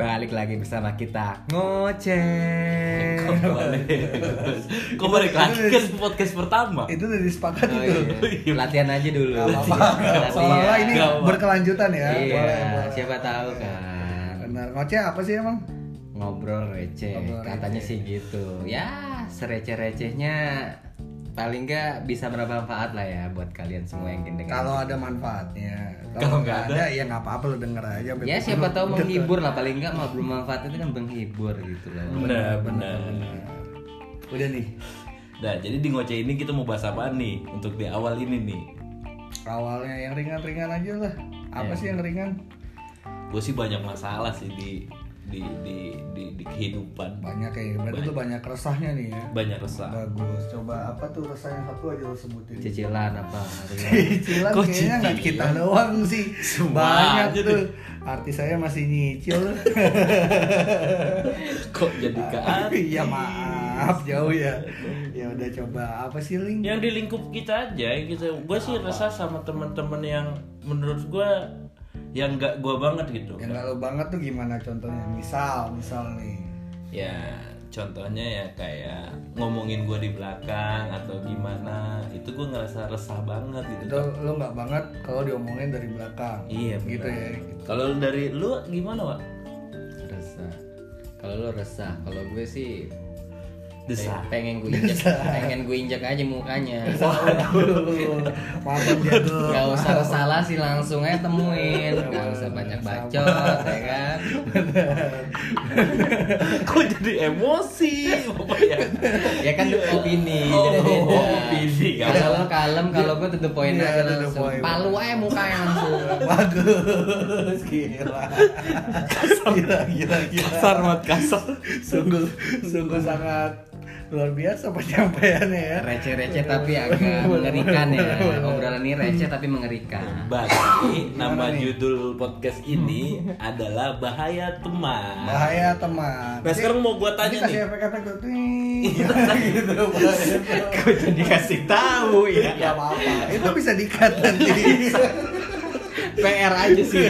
balik lagi bersama kita ngoceh. Kok balik? Kok balik lagi kan podcast pertama? Itu udah disepakati Oh, tuh. iya. Latihan aja dulu. Gak apa-apa. Latihan. Seolah-olah ini Gak apa. berkelanjutan ya. Iya, Boleh, boleh. siapa tahu kan. Benar. Ngoceh apa sih emang? Ngobrol receh, Ngobrol katanya receh. sih gitu. Ya, sereceh-recehnya paling nggak bisa bermanfaat lah ya buat kalian semua yang dengar. Kalau ada manfaatnya. Kalau nggak nggak ada, ya nggak apa-apa lo denger aja. Ya siapa tahu menghibur lah paling nggak mau bermanfaat itu kan menghibur gitu loh. Benar, benar. Udah nih. Nah, jadi di ngoceh ini kita mau bahas apa nih untuk di awal ini nih? Awalnya yang ringan-ringan aja lah. Apa Ya. sih yang ringan? Gue sih banyak masalah sih di di di di, di kehidupan. Banyak ya. Berarti lu banyak resahnya nih ya. Banyak resah. Bagus. Coba apa tuh resah yang satu aja lo sebutin. Cicilan apa? Cicilan Kok kayaknya nggak kita doang sih. Semua Banyak aja tuh. Artis saya masih nyicil. Kok jadi ke artis? Iya maaf jauh ya. Ya udah coba apa sih Ling? yang di lingkup kita aja gitu gue sih resah sama teman-teman yang menurut gue yang nggak gue banget gitu Yang nggak lo banget tuh gimana contohnya? Misal, misal nih. ya contohnya ya kayak ngomongin gue di belakang atau gimana itu gue ngerasa resah banget gitu Itu lo nggak banget kalau diomongin dari belakang. iya Gitu ya. Gitu. kalau dari lu gimana pak Resah. Kalau lo resah, kalau gue sih desah pengen gue injak, pengen gue injak aja mukanya. Waduh, maafin jago. Gak usah salah sih langsung aja temuin. Gak usah banyak bacot ya kan? Kok jadi emosi? Ya Ya kan opini Oh, opini, kan? Kalau lo kalem kalau gue tutup poin Iya, aja langsung. point. Palu aja mukanya langsung. Bagus, gila. Gila, gila, gila. kasar banget kasar. Sungguh, sungguh sangat luar biasa penyampaiannya ya. Receh-receh tapi agak mengerikan ya Obrolan ini receh tapi mengerikan Berarti nama nih? judul podcast ini adalah bahaya teman. Bahaya teman. Nah sekarang mau gua tanya kasih nih. efek-efek tuh, ting. gitu. jadi kasih tahu ya apa-apa, itu bisa dikat nanti. PR aja sih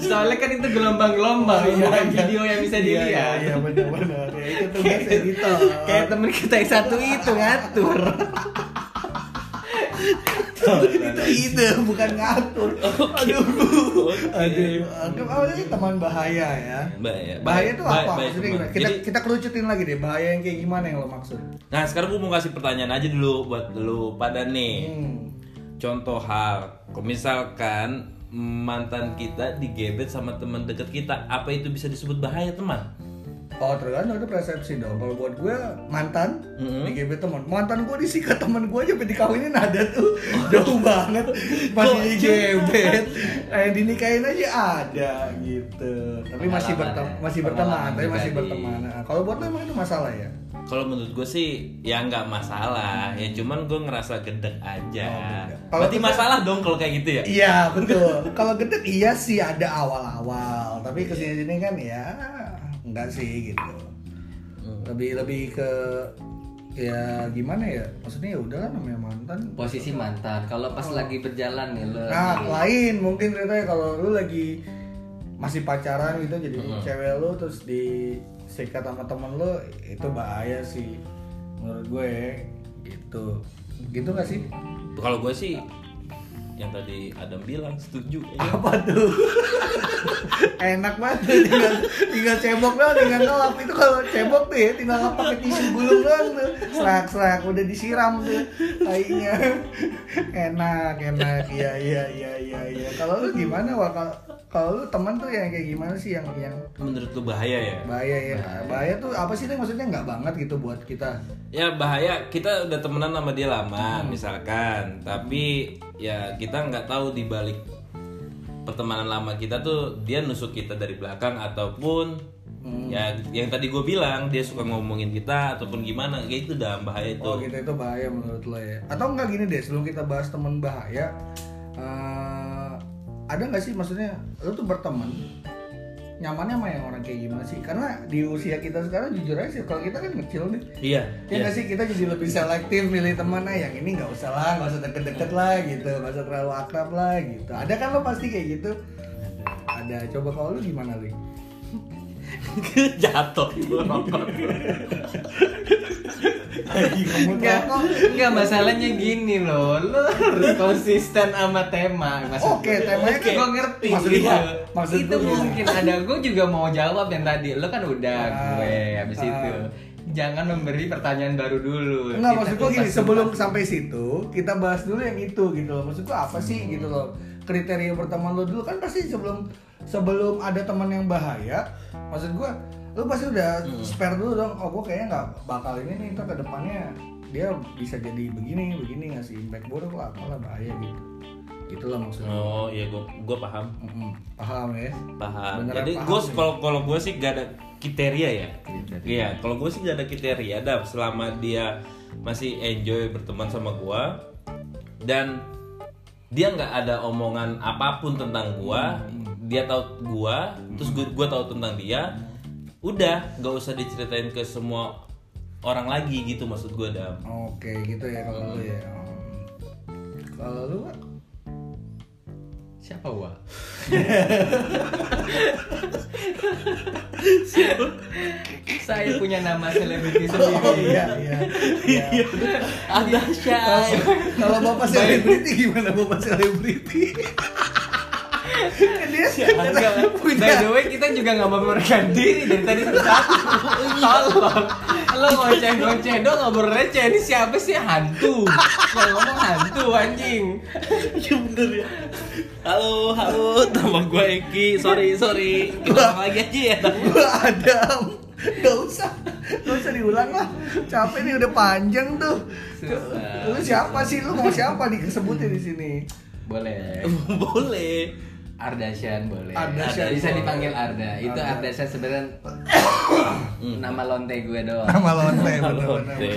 Soalnya kan itu gelombang-gelombang Bukan video yang bisa Iya, dilihat Iya, iya benar-benar. Ya, itu tugas editor. Kayak temen kita yang satu itu ngatur itu ide bukan ngatur. Aduh. Aduh. Anggap apa sih teman bahaya ya? Bahaya. Bahaya itu Bahaya- apa? bahaya Maksudnya gimana? Kita Jadi- kita kerucutin lagi deh. Bahaya yang kayak gimana yang lo maksud? Nah sekarang gua mau kasih pertanyaan aja dulu buat lu pada nih. Hmm. Contoh hal, misalkan mantan kita digebet sama teman dekat kita, apa itu bisa disebut bahaya teman? Oh tergantung itu persepsi dong. Kalau buat gue mantan Mhm. digebet teman, mantan gue disikat teman gue aja dikawinin ada tuh jauh banget masih digebet. Eh dinikahin aja ada gitu. Tapi masih berteman, ya. masih berteman, tapi masih berteman. Nah, kalau buat lo emang itu masalah ya? Kalau menurut gue sih ya nggak masalah, ya cuman gue ngerasa gedek aja. Oh, Berarti kita- masalah dong kalau kayak gitu ya? Iya betul. Kalau gedek iya sih ada awal-awal, tapi ke sini sini kan ya enggak sih gitu. Lebih lebih ke ya gimana ya? Maksudnya ya udahlah namanya mantan. Posisi mantan Kalau pas lagi berjalan nih lo Nah lain mungkin ceritanya kalau lu lagi masih pacaran gitu jadi cewek lu terus disikat sama temen lu itu bahaya sih menurut gue gitu. Gitu gak sih? Kalau gue sih yang tadi Adam bilang setuju. ya. apa tuh? Enak banget tinggal tinggal cebok doang tinggal ngelap itu kalau cebok tuh ya tinggal ngelap pakai tisu gulung doang tuh. Serak serak udah disiram tuh tainya enak enak. Iya iya iya iya iya. Kalau lu gimana wah kalau lu teman tuh yang kayak gimana sih yang yang Menurut lu bahaya ya? bahaya ya. Bahaya tuh apa sih maksudnya nggak banget gitu buat kita? Ya bahaya. Kita udah temenan sama dia lama misalkan, tapi ya kita nggak tahu di balik pertemanan lama kita tuh dia nusuk kita dari belakang ataupun ya yang tadi gue bilang dia suka ngomongin kita ataupun gimana kayak itu udah bahaya itu. Oh gitu itu bahaya menurut lo ya? Atau enggak gini deh sebelum kita bahas teman bahaya, eh, ada nggak sih maksudnya lo tuh berteman nyamannya sama yang orang kayak gimana sih? Karena di usia kita sekarang jujur aja sih kalau kita kan kecil nih. Iya. Ya nggak sih? Kita jadi lebih selektif milih teman nah yang ini nggak usah lah nggak usah deket-deket lah gitu. Nggak usah terlalu akrab lah gitu. Ada kan lo pasti kayak gitu? Ada. Coba kalau lu gimana li? Jatuh Enggak, enggak masalahnya gini loh. Lo harus konsisten sama tema. Maksud Oke, temanya kan- gue ngerti. maksud gitu. gua- maksud itu gini. mungkin ada gue juga mau jawab yang tadi. Lo kan udah Ah, gue habis ah. itu. Jangan memberi pertanyaan baru dulu. Enggak, Kita maksud gua gini, sebelum sampai situ, kita bahas dulu yang itu gitu loh. Maksud gua apa sih gitu loh. Kriteria berteman lo dulu kan pasti sebelum sebelum ada teman yang bahaya, maksud gua lu pasti udah spare dulu dong. Oh, gua kayaknya nggak bakal ini nih, ntar ke depannya dia bisa jadi begini, begini ngasih impact buruk lah, malah bahaya gitu. Itulah maksudnya. Oh iya gua gua paham. Mm-mm. Paham ya? Paham. Beneran Jadi gue kalau kalau gue sih gak ada kriteria ya. Kriteria. Iya, kalau gue sih gak ada kriteria. Dah selama dia masih enjoy berteman sama gue dan dia nggak ada omongan apa pun tentang gua, dia tahu gua, terus gua, gua tahu tentang dia, udah nggak usah diceritain ke semua orang lagi gitu maksud gua dam. Oke, gitu ya kalau lu ya. Kalau lu Wak? Siapa gua? Saya punya nama selebriti Oh sendiri. iya iya. iya. Ada Syai. Kalau bapak selebriti gimana bapak selebriti? Dia Enggak. By the way kita juga nggak memperkenalkan diri dari tadi satu-satu. Tolong. Lo ngoceh-ngoceh dong ngobrol receh ini siapa sih hantu? Kalau ngomong hantu anjing. Iya bener ya. Halo, halo, nama gue Eki. Sorry, sorry. Kita lagi aja ya. Gua Adam. Gak usah, gak usah diulang lah. Capek nih udah panjang tuh. Susah. Lu siapa sih? Lu mau siapa disebutin di sini? Boleh. Boleh. Ardasyan boleh. Bisa dipanggil Arda. Itu Arda. Ardasyan sebenarnya nama lonte gue doang. Nama lonte. Teh.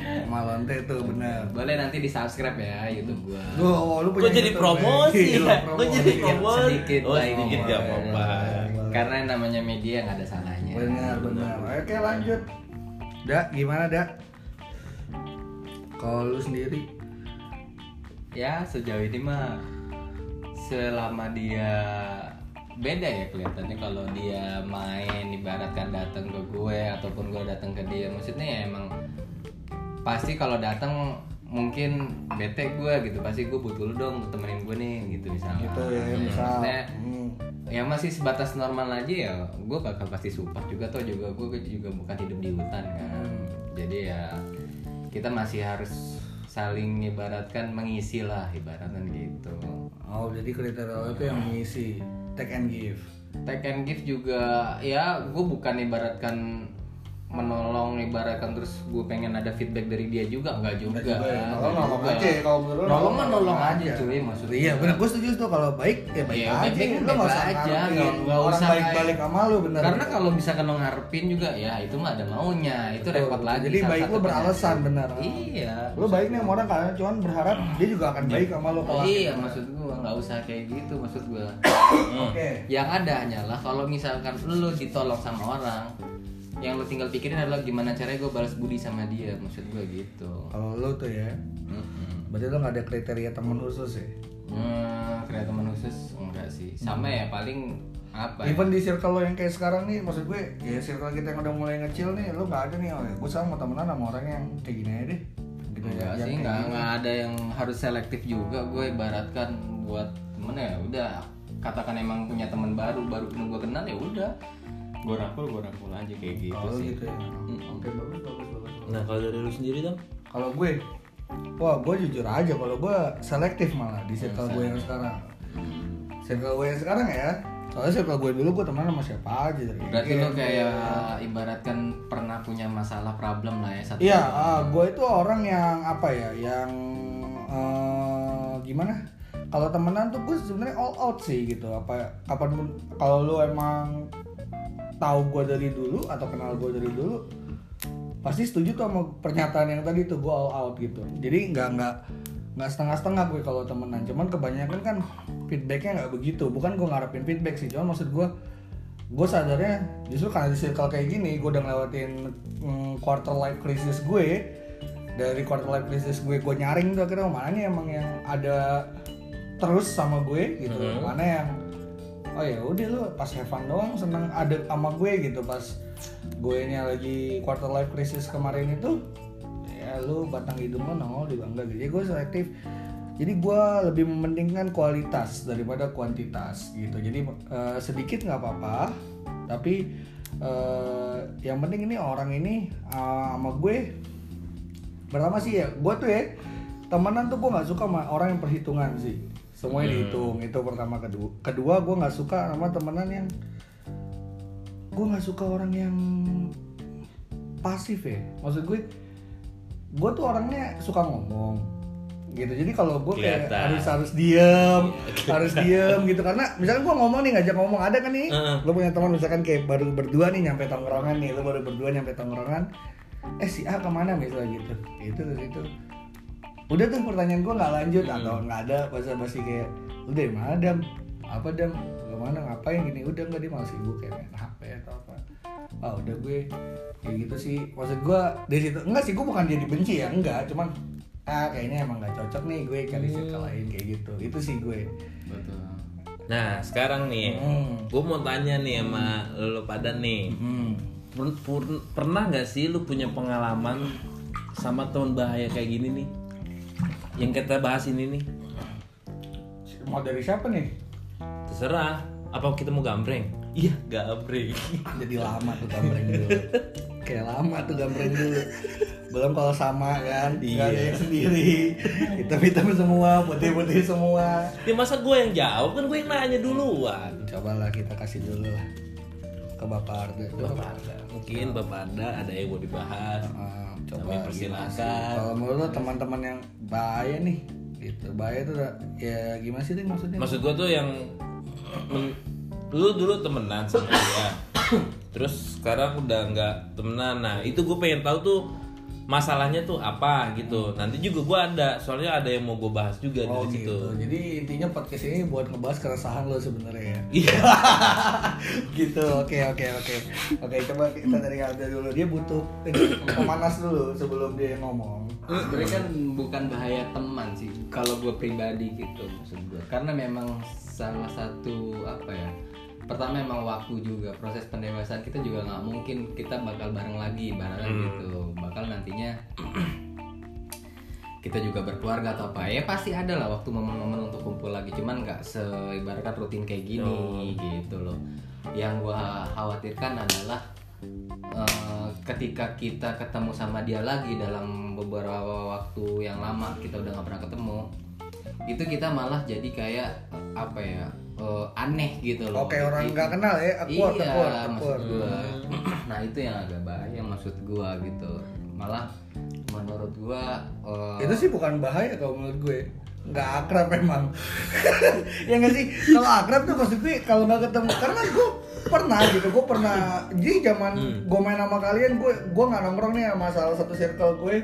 Nama lonte tuh bener. Boleh nanti di subscribe ya YouTube gua. Gua, lu Gue punya jadi YouTube, promosi Gila, ya. Gue promosi. jadi Sedikit, promosi. sedikit Oh, sedikit gak apa-apa. Karena namanya media nggak ada salahnya. Benar, benar. Oke, lanjut. Dak, gimana, Dak? Kalau lu sendiri Ya sejauh ini mah selama dia beda ya kelihatannya kalau dia main ibaratkan datang ke gue ataupun gue datang ke dia maksudnya ya emang pasti kalau datang mungkin bete gue gitu pasti gue butuh lu dong temenin gue nih gitu misalnya gitu ya, Hmm, misal. maksudnya Hmm. ya masih sebatas normal aja ya gue bakal pasti support juga tuh juga gue juga bukan hidup di hutan kan jadi ya kita masih harus saling ibaratkan mengisi lah ibaratkan gitu Oh, jadi kriteria itu yang mengisi take and give. take and give juga ya gue bukan ibaratkan menolong ibaratkan terus gue pengen ada feedback dari dia juga nggak juga Nggak juga ya. Nggak Nolong nolong juga. aja ya, kalau menurut nolong mah nolong aja cuy maksudnya Iya, benar. Gue setuju tuh kalau baik ya baik Iya, aja. baik nggak usah aja, nggak- usah baik-balik kayak- sama lu bener. karena kalau misalkan lo ngarepin juga ya itu mah ada maunya itu Betul. repot lagi Jadi salah baik lu beralasan penyakit. benar. iya lu baik nih sama orang karena cuman berharap dia juga akan baik sama lu kalau iya maksud gua nggak usah kayak gitu maksud gua Oke. yang ada hanyalah kalau misalkan lu ditolong sama orang yang lu tinggal pikirin adalah gimana caranya gue balas budi sama dia maksud gua gitu Kalau lu tuh ya, Mm-mm. berarti lu nggak ada kriteria temen khusus ya? Hmm, kreatif teman khusus enggak sih sama ya paling apa ya? Even di circle lo yang kayak sekarang nih, maksud gue, ya circle kita yang udah mulai ngecil nih, lu nggak ada nih, oh, ya, gue sama temenan sama orang yang kayak gini aja deh. Gitu Enggak sih, enggak, gini. enggak ada yang harus selektif juga. Gue ibaratkan buat temen ya udah katakan emang punya teman baru, baru gue kenal ya udah. Gue rangkul, gue rangkul aja kayak gitu Kalau sih. gitu ya. Oke, bagus, bagus, bagus. Nah, kalau dari lu sendiri dam? Kalau gue, wah gue jujur aja kalau gue selektif malah di circle gue yang sekarang. Circle gue yang sekarang ya, soalnya circle gue dulu gue temenan sama siapa aja dari Berarti lo kayak ibaratkan pernah punya masalah problem lah ya satu. Iya, ah, gue itu orang yang apa ya, yang eh, gimana? Kalau temenan tuh gue sebenarnya all out sih gitu. Apa kapan kalau lu emang tahu gue dari dulu atau kenal gue dari dulu, pasti setuju tuh sama pernyataan yang tadi tuh gue all out gitu. Jadi nggak nggak nggak setengah-setengah gue kalau temenan. Cuman kebanyakan kan feedbacknya nggak begitu. Bukan gue ngarepin feedback sih. Cuman maksud gue gue sadarnya justru karena di circle kayak gini gue udah ngelewatin mm, quarter life crisis gue dari quarter life crisis gue gue nyaring tuh akhirnya mana nih emang yang ada terus sama gue gitu mana yang oh ya udah lu pas fun doang seneng ada sama gue gitu. Pas gue nya lagi quarter life crisis kemarin itu ya lu batang hidung lu nongol juga enggak gitu. Jadi gue selektif. Jadi gue lebih mementingkan kualitas daripada kuantitas gitu. Jadi eh, sedikit nggak apa-apa tapi eh, yang penting ini orang ini eh, sama gue pertama sih ya? Gue tuh ya temenan tuh gue nggak suka sama orang yang perhitungan sih semuanya dihitung itu pertama. Kedua kedua gue nggak suka sama temenan yang gue nggak suka orang yang pasif ya. Maksud gue gue tuh orangnya suka ngomong gitu. Jadi kalau gue kayak Kelihatan. harus harus diem harus diem gitu. Karena misalkan gue ngomong nih ngajak ngomong ada kan nih? Heeh. lo punya teman misalkan kayak baru berdua nih nyampe tongkrongan nih lo baru berdua nyampe tongkrongan. Eh si A ke mana misalnya gitu. Itu terus itu udah tuh pertanyaan gue nggak lanjut atau nggak ada bahasa basi kayak udah mana dam apa dam ke mana ngapain gini. Udah nggak dia malah sibuk kayak main HP atau apa. Ah udah gue kayak gitu sih. Maksud gue dari situ enggak sih gue bukan dia dibenci ya enggak cuman ah kayaknya emang nggak cocok nih gue cari circle lain kayak gitu. Itu sih gue. Betul. Nah sekarang nih, Hmm. gue mau tanya nih sama lo pada nih, hmm. Per- per- pernah nggak sih lu punya pengalaman sama teman bahaya kayak gini nih? Yang kita bahas ini nih, mau dari siapa nih? Terserah. Apa kita mau gambreng? Iya, gambreng. jadi lama tuh gambreng dulu. Kayak lama tuh gambreng dulu. Belum kalau sama kan nggak ada yang sendiri. Hitam hitam semua putih putih semua. Ya masa gue yang jawab? Kan gue yang nanya duluan. cobalah kita kasih dulu lah ke bapak Arda. Bapak ada, mungkin Bapak ada ada yang mau dibahas. Ah, coba gimana sih? kalau menurut lo teman-teman yang bahaya nih gitu bahaya tuh ya gimana sih maksudnya Maksud gue tuh yang men- lu dulu temenan sama dia, terus sekarang udah nggak temenan. Nah itu gue pengen tahu tuh masalahnya tuh apa gitu. Nanti juga gue ada, soalnya ada yang mau gue bahas juga Oh dari situ. gitu. Jadi intinya podcast ini buat ngebahas keresahan lo sebenarnya ya. Iya. gitu. Oke oke oke. Oke coba kita dari Alda dulu. Dia butuh ini, pemanas dulu sebelum dia ngomong. sebenarnya kan bukan bahaya teman sih kalau gue pribadi gitu maksud gue karena memang salah satu apa ya pertama memang waktu juga proses pendewasaan kita juga nggak mungkin kita bakal bareng lagi bareng gitu. Bakal nantinya kita juga berkeluarga atau apa. Ya pasti ada lah waktu momen-momen untuk kumpul lagi. Cuman nggak seibaratkan rutin kayak gini gitu loh. Yang gua khawatirkan adalah eh, ketika kita ketemu sama dia lagi dalam beberapa waktu yang lama kita udah nggak pernah ketemu itu kita malah jadi kayak apa ya eh, aneh gitu loh Oke orang nggak kenal ya. Awkward iya, awkward maksud gua. nah itu yang agak bahaya maksud gua gitu. Malah menurut gua eh, Itu sih bukan bahaya kalau menurut gue. Nggak akrab memang. ya nggak sih. Kalau akrab tuh maksud gue kalau nggak ketemu karena gue pernah gitu gue pernah jadi zaman gue main sama kalian gue gue nggak nongkrong nih sama salah satu circle gue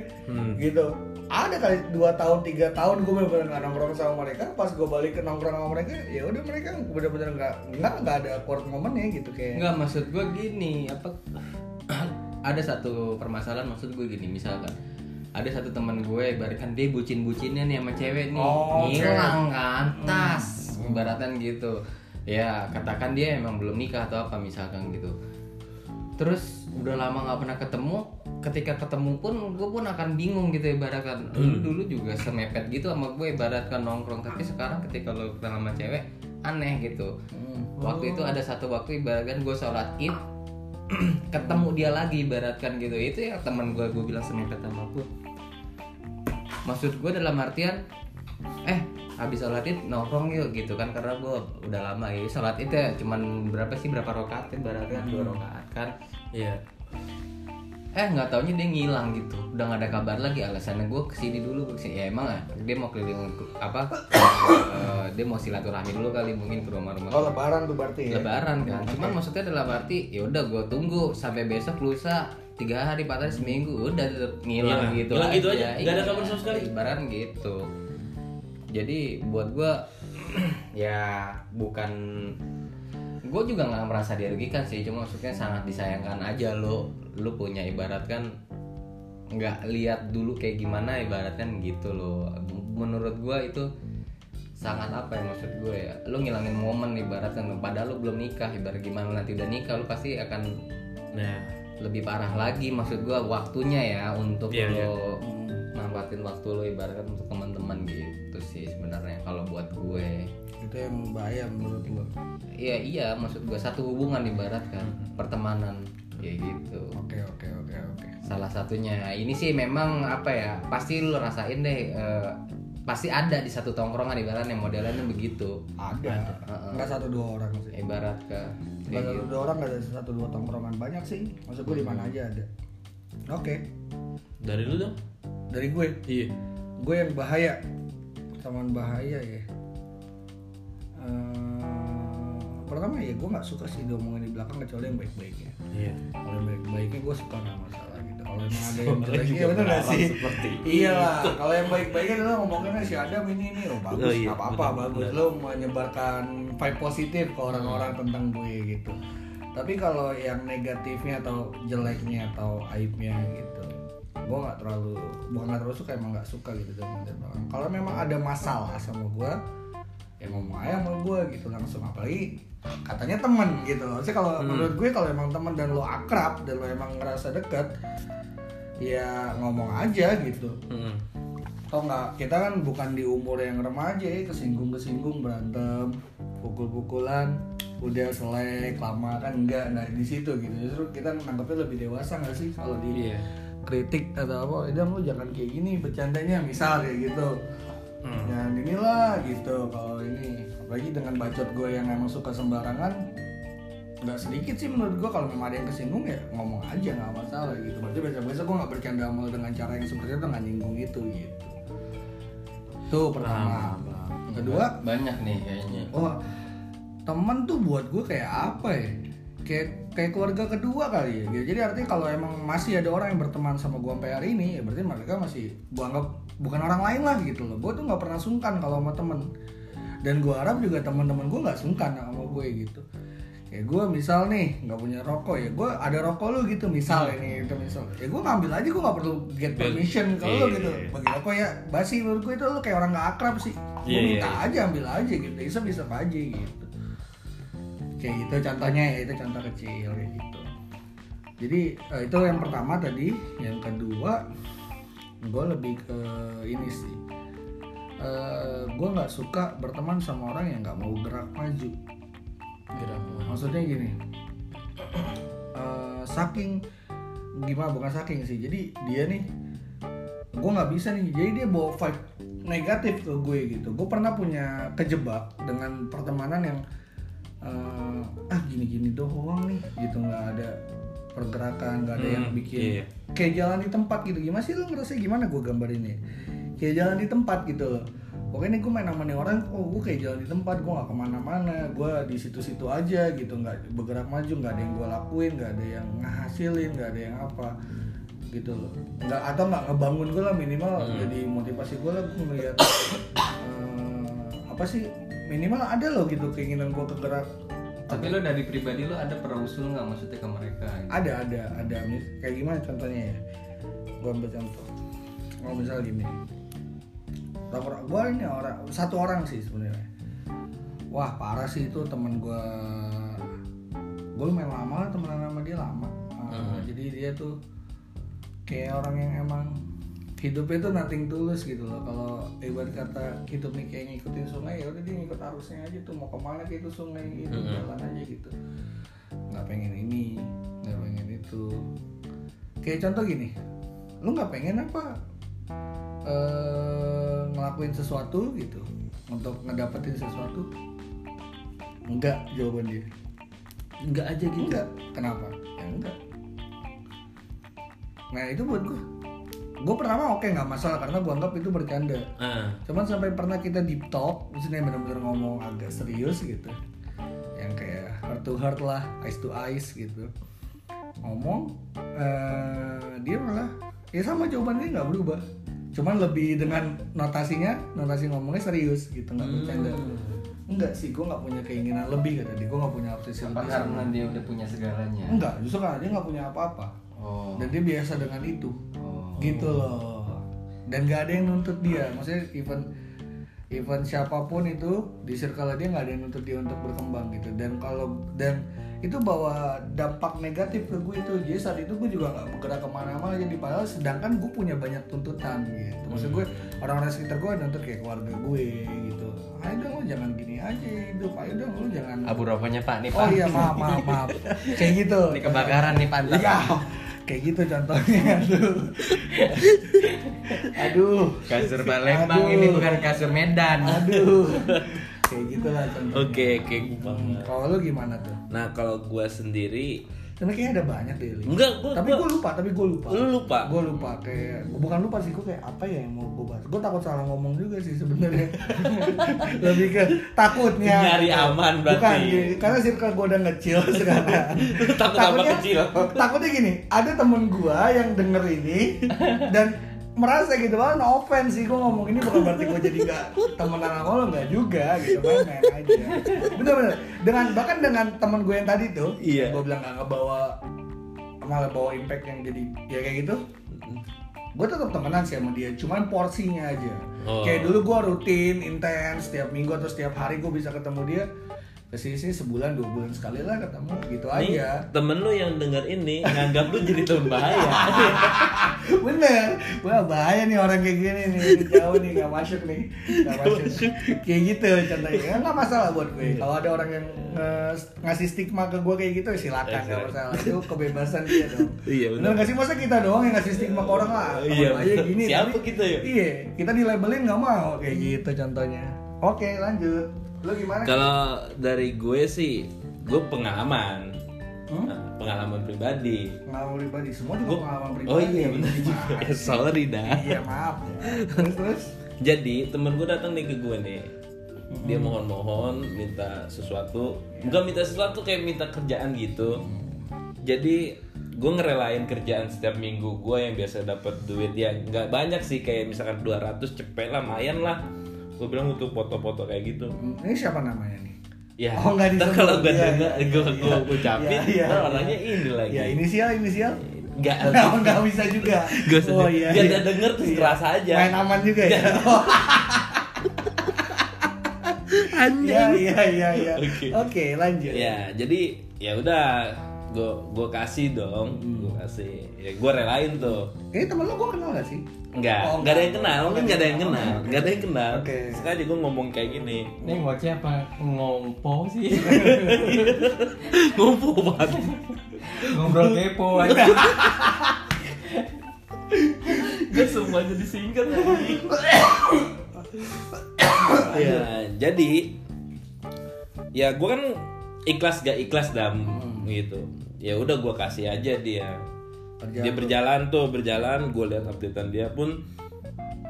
gitu ada kali dua tahun tiga tahun gue bener-bener nggak nongkrong sama mereka. Pas gue balik ke nongkrong sama mereka ya udah mereka bener-bener nggak nggak nggak ada awkward momennya gitu kayak Enggak maksud gue gini apa ada satu permasalahan maksud gue gini misalkan ada satu teman gue ibaratkan dia bucin-bucinnya nih sama cewek nih Oh, ngilang kan tas ibaratkan gitu. Ya katakan dia emang belum nikah atau apa misalkan gitu. Terus udah lama nggak pernah ketemu ketika ketemu pun gue pun akan bingung gitu ibaratkan. Lu dulu juga semepet gitu sama gue ibaratkan nongkrong. Tapi sekarang ketika lo kenal sama cewek aneh gitu. Waktu itu ada satu waktu ibaratkan gue sholat id ketemu dia lagi ibaratkan gitu. Itu ya teman gue gue bilang semepet sama gue maksud gue dalam artian eh habis sholat id nongkrong yuk gitu kan. Karena gue udah lama ya sholat id ya cuman berapa sih? Berapa rakaat ibaratkan? Dua rakaat kan? Iya. Eh nggak taunya dia ngilang gitu. Udah nggak ada kabar lagi alasannya gue ke sini dulu gue ke sini. Ya emang ya dia mau keliling ke- apa eh, dia mau silaturahmi dulu kali mungkin ke rumah-rumah. Oh lebaran tuh berarti ya? Lebaran kan. Cuman maksudnya dalam arti ya udah gue tunggu sampai besok lusa tiga hari empat hari seminggu udah ngilang Hilang. gitu Hilang gitu aja, nggak ada Iya, kabar sama sekali. lebaran gitu. Jadi buat gue ya bukan gue juga nggak merasa dirugikan sih cuma maksudnya sangat disayangkan aja lo. Lo punya ibaratkan nggak lihat dulu kayak gimana ibaratkan gitu loh menurut gue itu sangat apa ya maksud gue ya? Lu ngilangin momen ibaratkan padahal lu belum nikah ibarat gimana nanti udah nikah lu pasti akan nah. lebih parah lagi maksud gue waktunya ya untuk iya. lo manfaatin waktu lo ibaratkan untuk teman-teman gitu sih sebenarnya kalau buat gue itu yang bahaya menurut lo? Iya iya maksud gue satu hubungan ibaratkan pertemanan kayak gitu. Oke oke oke oke. Salah satunya. Ini sih memang apa ya pasti lu rasain deh eh, pasti ada di satu tongkrongan ibaratnya modelannya begitu. Ada. Heeh. nggak satu dua orang sih. Ibarat ke nggak satu dua orang nggak ada satu dua tongkrongan. Banyak sih. Maksud gue di mana aja ada. Oke. Dari lu dong. Dari gue? Iya. Gue yang bahaya. Teman bahaya ya Eh, pertama ya gue nggak suka sih diomongin di belakang kecuali yang baik-baiknya iya. Kalau yang baik-baiknya gue suka nggak masalah gitu. Kalau emang ada yang Soalnya jelek juga iya bener gak berharap sih? seperti iya lah kalau yang baik-baiknya adalah ngomonginnya si Adam ini ini oh bagus Oh, iya, nggak apa-apa bagus. lo menyebarkan vibe positif ke orang-orang tentang gue gitu. Tapi kalau yang negatifnya atau jeleknya atau aibnya gitu gue nggak terlalu bukan nggak terlalu suka emang nggak suka gitu dengan orang kalau memang ada masalah sama gue ya ngomong aja sama gue gitu langsung. Apalagi katanya temen gitu Maksudnya kalau menurut gue kalau emang temen dan lo akrab dan lo emang ngerasa deket ya ngomong aja gitu. Mm-mm. Tau nggak kita kan bukan di umur yang remaja ya kesinggung kesinggung berantem pukul-pukulan udah selek lama kan enggak nah di situ gitu. Justru kita nangkepnya lebih dewasa nggak sih? Kalau di Iya. kritik atau apa Idam lu jangan kayak gini bercandanya misal kayak gitu Hmm. jangan inilah gitu kalau ini. Apalagi dengan bacot gue yang emang suka sembarangan nggak sedikit sih menurut gue kalau memang ada yang kesinggung ya ngomong aja nggak masalah gitu. Berarti biasa-biasa gue nggak bercanda dengan cara yang seperti itu nggak nyinggung itu gitu. Tuh pertama. Kedua? Banyak nih kayaknya. Oh temen tuh buat gue kayak apa ya? Kayak kayak keluarga kedua kali ya. Gitu. jadi artinya kalau emang masih ada orang yang berteman sama gue sampai hari ini ya berarti mereka masih gue anggap bukan orang lain lah gitu loh. Gue tuh nggak pernah sungkan kalau sama temen. Dan gue harap juga teman-teman gue nggak sungkan sama gue gitu. Kayak gue misal nih nggak punya rokok ya gue ada rokok lu gitu misal ini itu misal. Ya gue ngambil aja gue nggak perlu get permission ke lu Iya, gitu. Iya. bagi rokok ya basi menurut gue itu lu kayak orang nggak akrab sih. Gue Iya, iya, minta iya. aja ambil aja gitu. Isep isep aja gitu kayak gitu contohnya ya itu contoh kecil kayak gitu. Jadi eh, itu yang pertama tadi yang kedua gue lebih ke ini sih. Eh gue nggak suka berteman sama orang yang nggak mau gerak maju. Gerak maksudnya gini eh, saking gimana bukan saking sih jadi dia nih gue nggak bisa nih jadi dia bawa vibe negatif ke gue gitu. Gue pernah punya kejebak dengan pertemanan yang eh, ah gini-gini doang nih gitu nggak ada pergerakan nggak ada yang Hmm, bikin iya. kayak jalan di tempat gitu. Gimana sih lu ngerasa gimana? Gue gambar ini kayak jalan di tempat gitu loh. Pokoknya nih gue main sama nih orang oh gue kayak jalan di tempat gue nggak ke mana-mana gue di situ-situ aja gitu. Nggak bergerak maju nggak ada yang gue lakuin nggak ada yang ngahasilin nggak ada yang apa gitu loh. Nggak atau nggak ngebangun gue lah minimal jadi motivasi gue lah gue ngeliat eh, apa sih minimal ada loh gitu keinginan gue kegerak tapi lo dari pribadi lo ada pernah usul nggak maksudnya ke mereka? Ada ada ada. Mis- kayak gimana contohnya ya? Gue ambil contoh. Kalau misal gini. Orang gue ini orang satu orang sih sebenarnya. Wah parah sih itu temen gue gue lumayan lama lah temenan sama dia lama. Uh, jadi dia tuh kayak orang yang emang hidupnya tuh nothing tulus gitu loh. Kalau ibarat kata hidupnya kayak ngikutin sungai ya udah dia ngikut arusnya aja tuh mau ke mana kayak itu sungai gitu jalan aja gitu. Nggak pengen ini nggak pengen itu. Kayak contoh gini lu nggak pengen apa eh ngelakuin sesuatu gitu untuk ngedapetin sesuatu? Enggak jawaban dia. Enggak aja gitu? Enggak kenapa? Ya enggak nah itu buat gue gue pertama oke nggak masalah karena gue anggap itu bercanda. Ah, cuman sampai pernah kita deep talk maksudnya benar-benar ngomong agak serius gitu. Yang kayak heart to heart lah eyes to eyes gitu. Ngomong eh, dia malah ya sama jawabannya nggak berubah. Cuman lebih dengan notasinya notasi ngomongnya serius gitu nggak bercanda. Enggak sih gue nggak punya keinginan lebih kata dia. Gue nggak punya apresiasi apa lebih karena sama- dia udah punya segalanya? Enggak justru karena dia nggak punya apa-apa. Oh. Dan dia biasa dengan itu. Oh gitu loh. Dan gak ada yang nuntut dia. Maksudnya even even siapa pun itu di circle dia nggak ada yang nuntut dia untuk berkembang gitu. Dan kalau dan itu bawa dampak negatif ke gue itu. Jadi saat itu gue juga nggak bergerak ke mana-mana jadi padahal sedangkan gue punya banyak tuntutan gitu. Maksud gue orang-orang sekitar gue nuntut kayak keluarga gue gitu. Ayo dong lu jangan gini aja hidup. Ayo dong lu jangan Abu rokoknya Pak nih Pak. oh iya maaf maaf maaf. Kayak gitu. Ini kebakaran nih pantat. Iya, kayak gitu contohnya. Aduh. Aduh. Kasur Palembang ini bukan kasur Medan. aduh. Kayak gitulah contohnya. Oke, oke. Banget. kalau lu gimana tuh? Nah, kalau gua sendiri karena kayaknya ada banyak deh. Enggak, gua- tapi gue lupa tapi gue lupa Lu lupa? gue lupa kayak bukan lupa sih gue kayak apa ya yang mau gue bahas gue takut salah ngomong juga sih sebenarnya lebih ke takutnya Nyari aman berarti. bukan karena circle gue udah ngecil sekarang Takut Takutnya- kecil. takutnya gini ada temen gue yang denger ini dan merasa gitu no offense sih gue ngomong ini bukan berarti gue jadi gak temenan sama lo nggak juga gitu main-main aja. Bener-bener. Dengan bahkan dengan temen gue yang tadi tuh Iya. gue bilang gak ngebawa malah bawa impact yang jadi ya kayak gitu. Gue tetap temenan sih sama dia cuman porsinya aja. Oh. kayak dulu gue rutin intens setiap minggu atau setiap hari gue bisa ketemu dia ke sini sih sebulan dua bulan sekali lah ketemu gitu nih aja. temen lu yang denger ini nganggap lu jadi teman bahaya. bener. Wah bahaya nih orang kayak gini nih. Jauh nih nggak masuk nih. Nggak masuk. kayak gitu contohnya. Ya, nggak masalah buat gue. Kalau ada orang yang nge- ngasih stigma ke gue kayak gitu silakan nggak masalah. Itu kebebasan dia dong. Iya, bener. nggak sih? Masa kita doang yang ngasih stigma ke orang lah? Iya, iya bener. gini Siapa tapi- kita ya? iya kita dilabelin nggak mau kayak gitu contohnya. Oke lanjut lu gimana Kalau dari gue sih, gue pengalaman. Hmm? Nah, pengalaman pribadi. pengalaman pribadi semua juga Gua- pengalaman pribadi Oh iya benar juga. Ya, sorry dah. iya maaf ya terus terus Jadi temen gue datang nih ke gue nih. Hmm. Dia mohon-mohon minta sesuatu. Bukan minta sesuatu kayak minta kerjaan gitu. Jadi gue ngerelain kerjaan setiap minggu gue yang biasa dapat duit ya nggak banyak sih kayak misalkan 200 cepet lah lumayan lah gue bilang untuk foto-foto kayak gitu ini siapa namanya nih ya Oh, nggak ntar disebut. kalau gue Iya, denger iya, gue iya. gue ucapin Iya, iya, ntar iya. orangnya ini lagi Ya inisial inisial. nggak Nggak nggak bisa juga. Gak usah oh iya. biar iya. denger terus Iya. kerasa aja. Main aman juga ya. Iya iya iya iya. Oke. Oke lanjut. ya jadi ya udah gue gue kasih dong gue kasih ya gue relain tuh Kayaknya temen lo gue kenal gak sih? Enggak, Oh, enggak ada yang kenal, mungkin enggak ada yang kenal, enggak ada yang kenal. Oke. Sekali gue ngomong kayak gini, Ini ngoceh apa ngompo sih? ngomong banget. Ngobrol kepo aja. Gak semuanya disingkat lagi. ya, jadi ya gue kan ikhlas gak ikhlas dam gitu. Ya udah gue kasih aja dia. Berjalan dia berjalan tuh berjalan, gue lihat updatean dia pun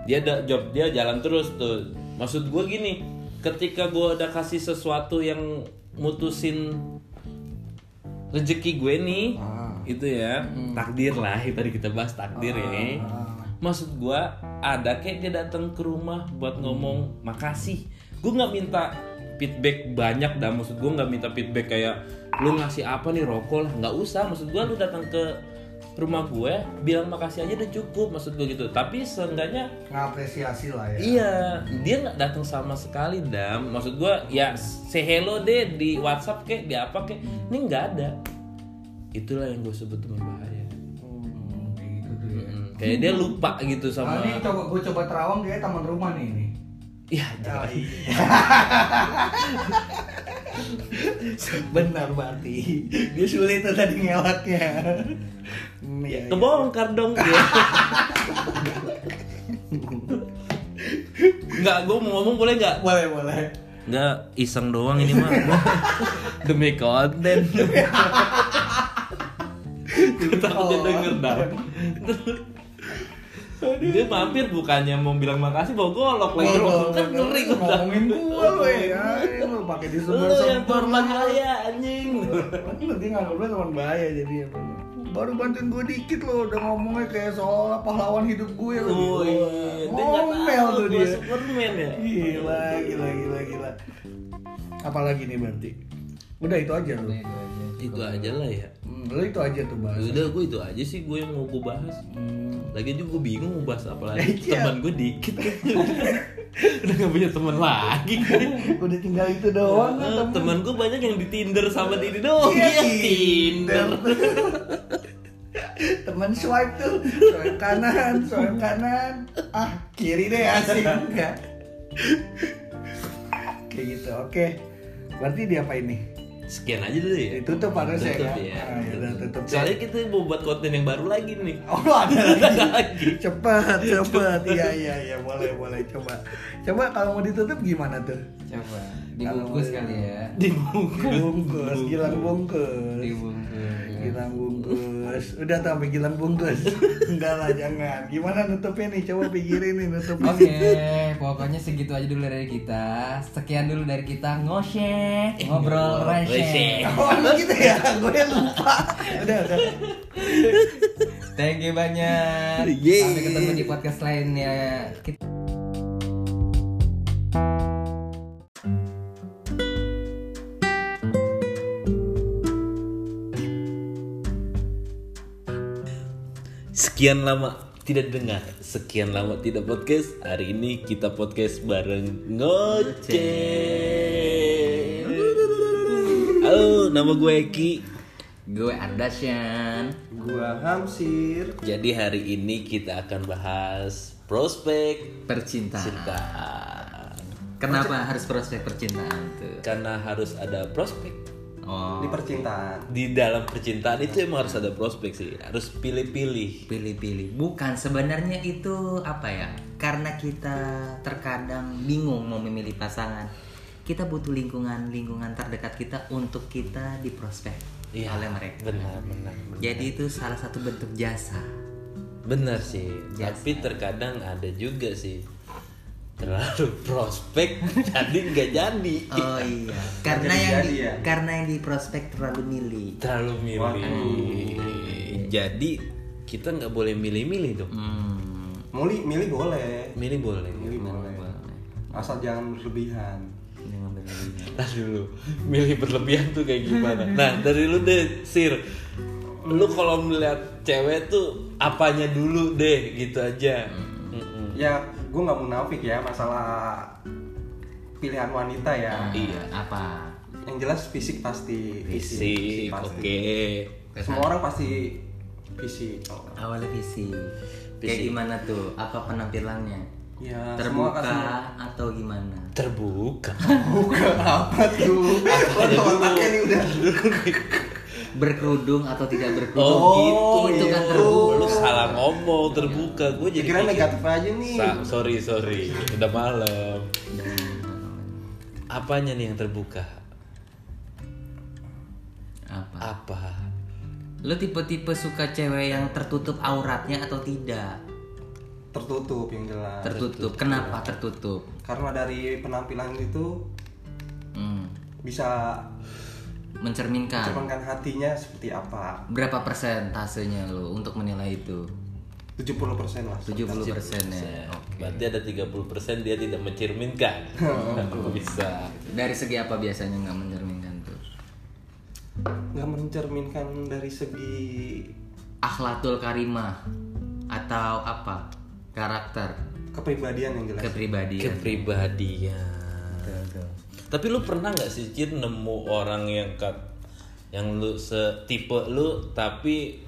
dia ada job dia jalan terus tuh. Maksud gue gini, ketika gue udah kasih sesuatu yang mutusin rezeki gue nih, Ah. itu ya takdir lah tadi kita bahas takdir ya Ah. maksud gua ada kayak dia datang ke rumah buat ngomong makasih gue nggak minta feedback banyak dah maksud gua nggak minta feedback kayak lu ngasih apa nih rokok lah nggak usah maksud gua lu datang ke rumah gue bilang makasih aja udah cukup maksud gue gitu tapi seenggaknya Ngapresiasi lah ya. Iya, dia nggak datang sama sekali dam. Maksud gua ya say hello deh di WhatsApp kek, di apa kek. Ini nggak ada. Itulah yang gue sebut teman bahaya. Hmm, gitu ya. Mm, Kayak dia lupa gitu Nah, sama. ini coba gue coba terawang dia taman rumah nih ini. Iya, Oh, iya. Benar berarti. Dia sulit tuh tadi ngelaknya. Hmm, iya, iya. kebongkar dong dia. Nggak, gue mau ngomong boleh nggak? Boleh boleh. Nggak, iseng doang ini mah. Demi konten. Takut dia denger dah. Dia mampir bukannya mau bilang makasih bawa golok lagi Oh, kan ngeri gua. ngomongin gua lu ya. Lu pakai Lu disebar yang teman bahaya anjing. Nanti nggak gue teman bahaya jadi ya. Baru bantuin gue dikit loh, udah ngomongnya kayak soal pahlawan hidup gue loh. Oh iya, dia Ngomel tuh dia. Superman ya. Gila, gila, gila, gila. Apalagi nih berarti? Udah itu aja lu. Itu aja. Itu aja lah ya. Hmm, lu itu aja tuh bahas. Udah gue itu aja sih gue yang mau gue bahas. Hmm. Lagi juga gue bingung mau bahas apa lagi. Iya. Teman gue dikit kan. Udah gak punya teman lagi. Udah tinggal itu doang Eh, temen. teman gue banyak yang di Tinder sama di ini doang. Iya, Iya, Tinder. Temen swipe tuh, swipe kanan, swipe kanan. Ah, kiri deh asik enggak. Kayak gitu. Oke. Berarti diapain nih? Sekian aja dulu ya. Ditutup harusnya Tutup ya. ya. Ah, ya udah tutup. Soalnya kita mau buat konten yang baru lagi nih. Oh ada lagi. Cepat, cepat. Iya, iya, iya. Boleh, boleh. Coba. Coba kalau mau ditutup gimana tuh? Coba dibungkus kali ya. Bungkus, gilang bungkus. Dibungkus. Gilang bungkus. Udah sampai gilang bungkus. Enggak lah, jangan. Gimana nutupnya nih? Coba pikirin nih nutupnya. Oke, pokoknya segitu aja dulu dari kita. Sekian dulu dari kita ngoseh, ngobrol Receh. receh. Oh gitu ya, gue lupa. Udah, udah. Thank you banyak. Sampai ketemu di podcast lainnya. Kita Sekian lama tidak dengar, sekian lama tidak podcast. Hari ini kita podcast bareng ngoceh. Halo, nama gue Eki. gue Ardasyan. Gua Hamsir. Jadi hari ini kita akan bahas prospek Percintaan. cintaan. Kenapa harus prospek percintaan tuh? Karena harus ada prospek. Oh, Di percintaan. Di dalam percintaan itu emang harus ada prospek sih. Harus pilih-pilih. pilih-pilih. Bukan sebenarnya itu apa ya? Karena kita terkadang bingung mau memilih pasangan. Kita butuh lingkungan lingkungan terdekat kita untuk kita diprospek Iya, oleh mereka. Benar, benar. benar. Jadi itu salah satu bentuk jasa. Benar sih, Jasa. tapi terkadang ada juga sih terlalu prospek jadi nggak jadi Oh iya, karena Jadi yang jadi di, ya? karena yang diprospek terlalu milih. terlalu milih. Jadi kita nggak boleh milih-milih dong. Hmm. Milih, milih boleh. Milih boleh. Milih boleh. Asal jangan berlebihan. Jangan berlebihan. Nah dulu milih berlebihan tuh kayak gimana? Nah dari lu deh Sir, lu kalau melihat cewek tuh apanya dulu deh gitu aja. Mm-mm. Ya, gue nggak munafik ya masalah pilihan wanita ya. Iya. Apa? Yang jelas fisik pasti. Fisik, pasti. oke. Semua orang pasti fisik. Awalnya visi. Kayak Visi. gimana tuh? Apa penampilannya? Ya, semua Terbuka atau gimana? Terbuka. buka apa tuh? Waduh, otaknya nih udah. berkerudung atau tidak berkerudung Oh, gitu. itu kan Lu terbuka salah ngomong terbuka. Gue jadi pikir- negatif aja nih. Sa- sorry sorry, udah malam. Apanya nih yang terbuka? apa Apa? lu tipe-tipe suka cewek yang tertutup auratnya atau tidak Tertutup yang jelas. tertutup kenapa tertutup Karena dari penampilan itu Hmm, bisa mencerminkan mencerminkan hatinya seperti apa. berapa persentasenya lu untuk menilai itu 70% lah. 70 persen ya oke Berarti ada 30% dia tidak mencerminkan. Bisa. dari segi apa biasanya nggak mencerminkan tuh nggak mencerminkan dari segi akhlatul karimah atau apa karakter kepribadian yang jelas. kepribadian Kepribadian. Betul, betul. Tapi lu pernah nggak sih Cid nemu orang yang kat, yang lu setipe lu tapi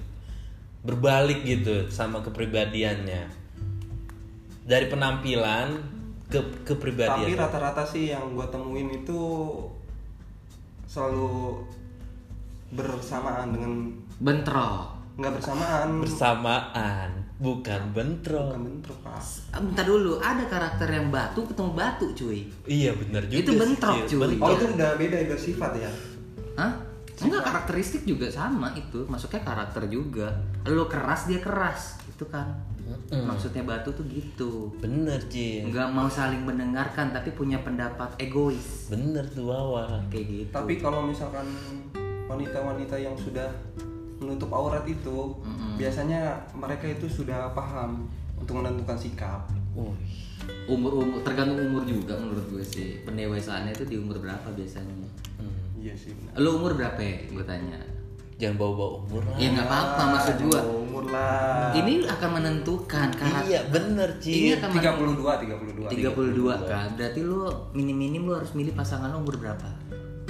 berbalik gitu sama kepribadiannya dari penampilan ke Tapi kepribadian. rata-rata sih yang gua temuin itu selalu bersamaan dengan bentrok nggak bersamaan bersamaan bukan bentrok. bukan bentrok pak Ah, Bentar dulu, ada karakter yang batu ketemu batu cuy Iya benar juga. Itu bentrok, Cid. cuy. Bentrok. oh itu udah beda itu sifat ya Hah? Enggak, karakteristik juga sama itu Maksudnya karakter juga Lu keras, dia keras Itu kan Maksudnya batu tuh gitu Bener Cid. Nggak mau saling mendengarkan Tapi punya pendapat egois Bener tuh Wawa. Kayak gitu tapi kalau misalkan wanita-wanita yang sudah menutup aurat itu biasanya mereka itu sudah paham untuk menentukan sikap Oh, umur umur tergantung umur juga menurut gue sih pendewasaannya itu di umur berapa biasanya Iya sih. benar. lu umur berapa ya gue tanya jangan bawa-bawa umur lah. ya nggak apa-apa maksud Ah, gue jangan umur lah. ini akan menentukan karakter Iya, bener, ini Ci. akan 32, 32. 32 kan berarti lu minim minim lu harus milih pasangan lu umur berapa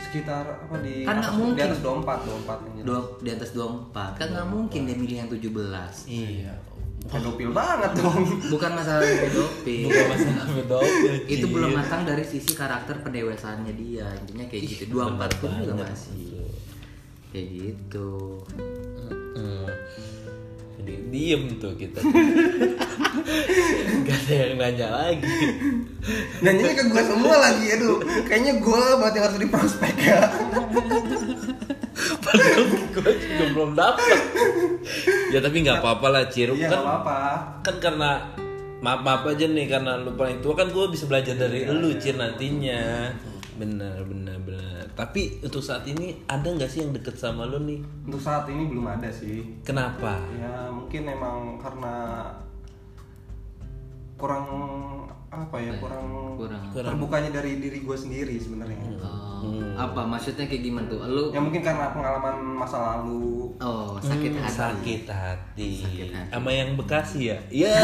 Sekitar apa di Kan nggak atas- mungkin. Di atas 24, 24 yang jelas. Dua, di atas 24 kan nggak mungkin dia milih yang 17 Iya. Pedofil banget dong. bukan masalah pedofil Bukan masalah pedofil. itu belum matang dari sisi karakter pendewasaannya dia intinya kayak gitu 24 pun juga masih kayak gitu diem tuh kita. Gak ada yang nanya lagi. Nanyanya ke gue semua lagi aduh. Kayaknya gue banget yang harus di prospek ya. Padahal gue juga belum dapet. Ya tapi nggak apa-apa lah Cir. Iya, kan nggak apa-apa. kan karena maaf maaf aja nih karena lu paling tua kan gue bisa belajar dari Iya, lu Cir nantinya. Benar benar benar. Tapi untuk saat ini ada nggak sih yang deket sama lu nih? Untuk saat ini belum ada sih. Kenapa? Ya mungkin emang karena kurang apa ya kurang, kurang terbukanya dari diri gue sendiri sebenarnya. Oh, apa maksudnya kayak gimana tuh lu Ya mungkin karena pengalaman masa lalu. oh sakit Hmm, hati sakit hati. Sakit hati. Sama yang Bekasi ya? Iya.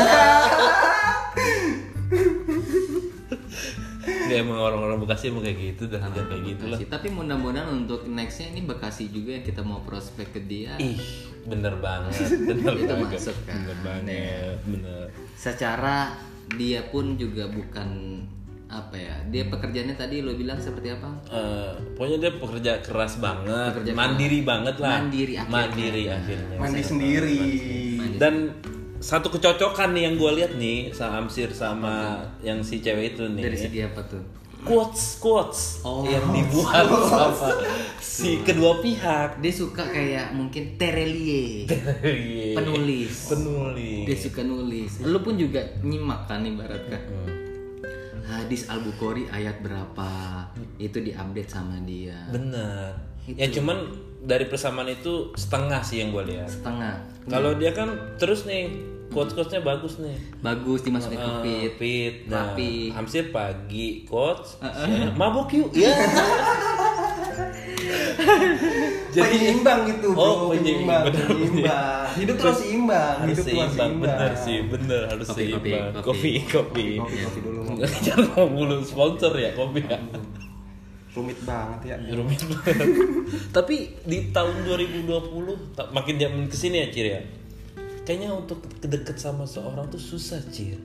Ya emang orang-orang Bekasi emang kayak gitu dah, jangan kayak gitu lah. Tapi mudah-mudahan untuk nextnya ini Bekasi juga yang kita mau prospek ke dia Ih, bener banget, bener Itu banget, masuk kan. bener banget, bener. secara dia pun juga bukan apa ya dia pekerjaannya tadi lo bilang seperti apa Eh, pokoknya dia pekerja keras banget, Pekerja mandiri banget lah, Mandiri akhirnya. mandiri akhirnya. Mandi sendiri. Dan satu kecocokan nih yang gue lihat nih sama Amsir sama yang si cewek itu nih. dari segi apa tuh? Quotes quotes Oh. yang dibuat sama si kedua pihak. dia suka kayak mungkin Terelie penulis. Penulis. dia suka nulis. Lu pun juga nyimak kan ibaratkan. Hadis al bukhari ayat berapa? Itu diupdate sama dia. Bener. Ya cuman dari persamaan itu setengah sih yang gue lihat. setengah. Kalau dia kan terus nih quotesnya bagus nih. bagus dimasukin ke Eh, feed fit, nah, Rapi. Hamsir pagi quotes, siang, mabok yuk, ya. penyeimbang gitu bro. Oh, penyeimbang. Bener, penyeimbang. Hidup harus seimbang. harus Hidup seimbang, bener sih, bener harus Kopi, kopi, seimbang. kopi. Kopi, kopi. Kopi, kopi dulu. Jangan mau mulu sponsor ya kopi ya. Rumit banget ya. Rumit banget. Tapi di tahun 2020 ta- makin zaman ke sini ya Cir ya. Kayaknya untuk kedeket sama seorang tuh susah Cir.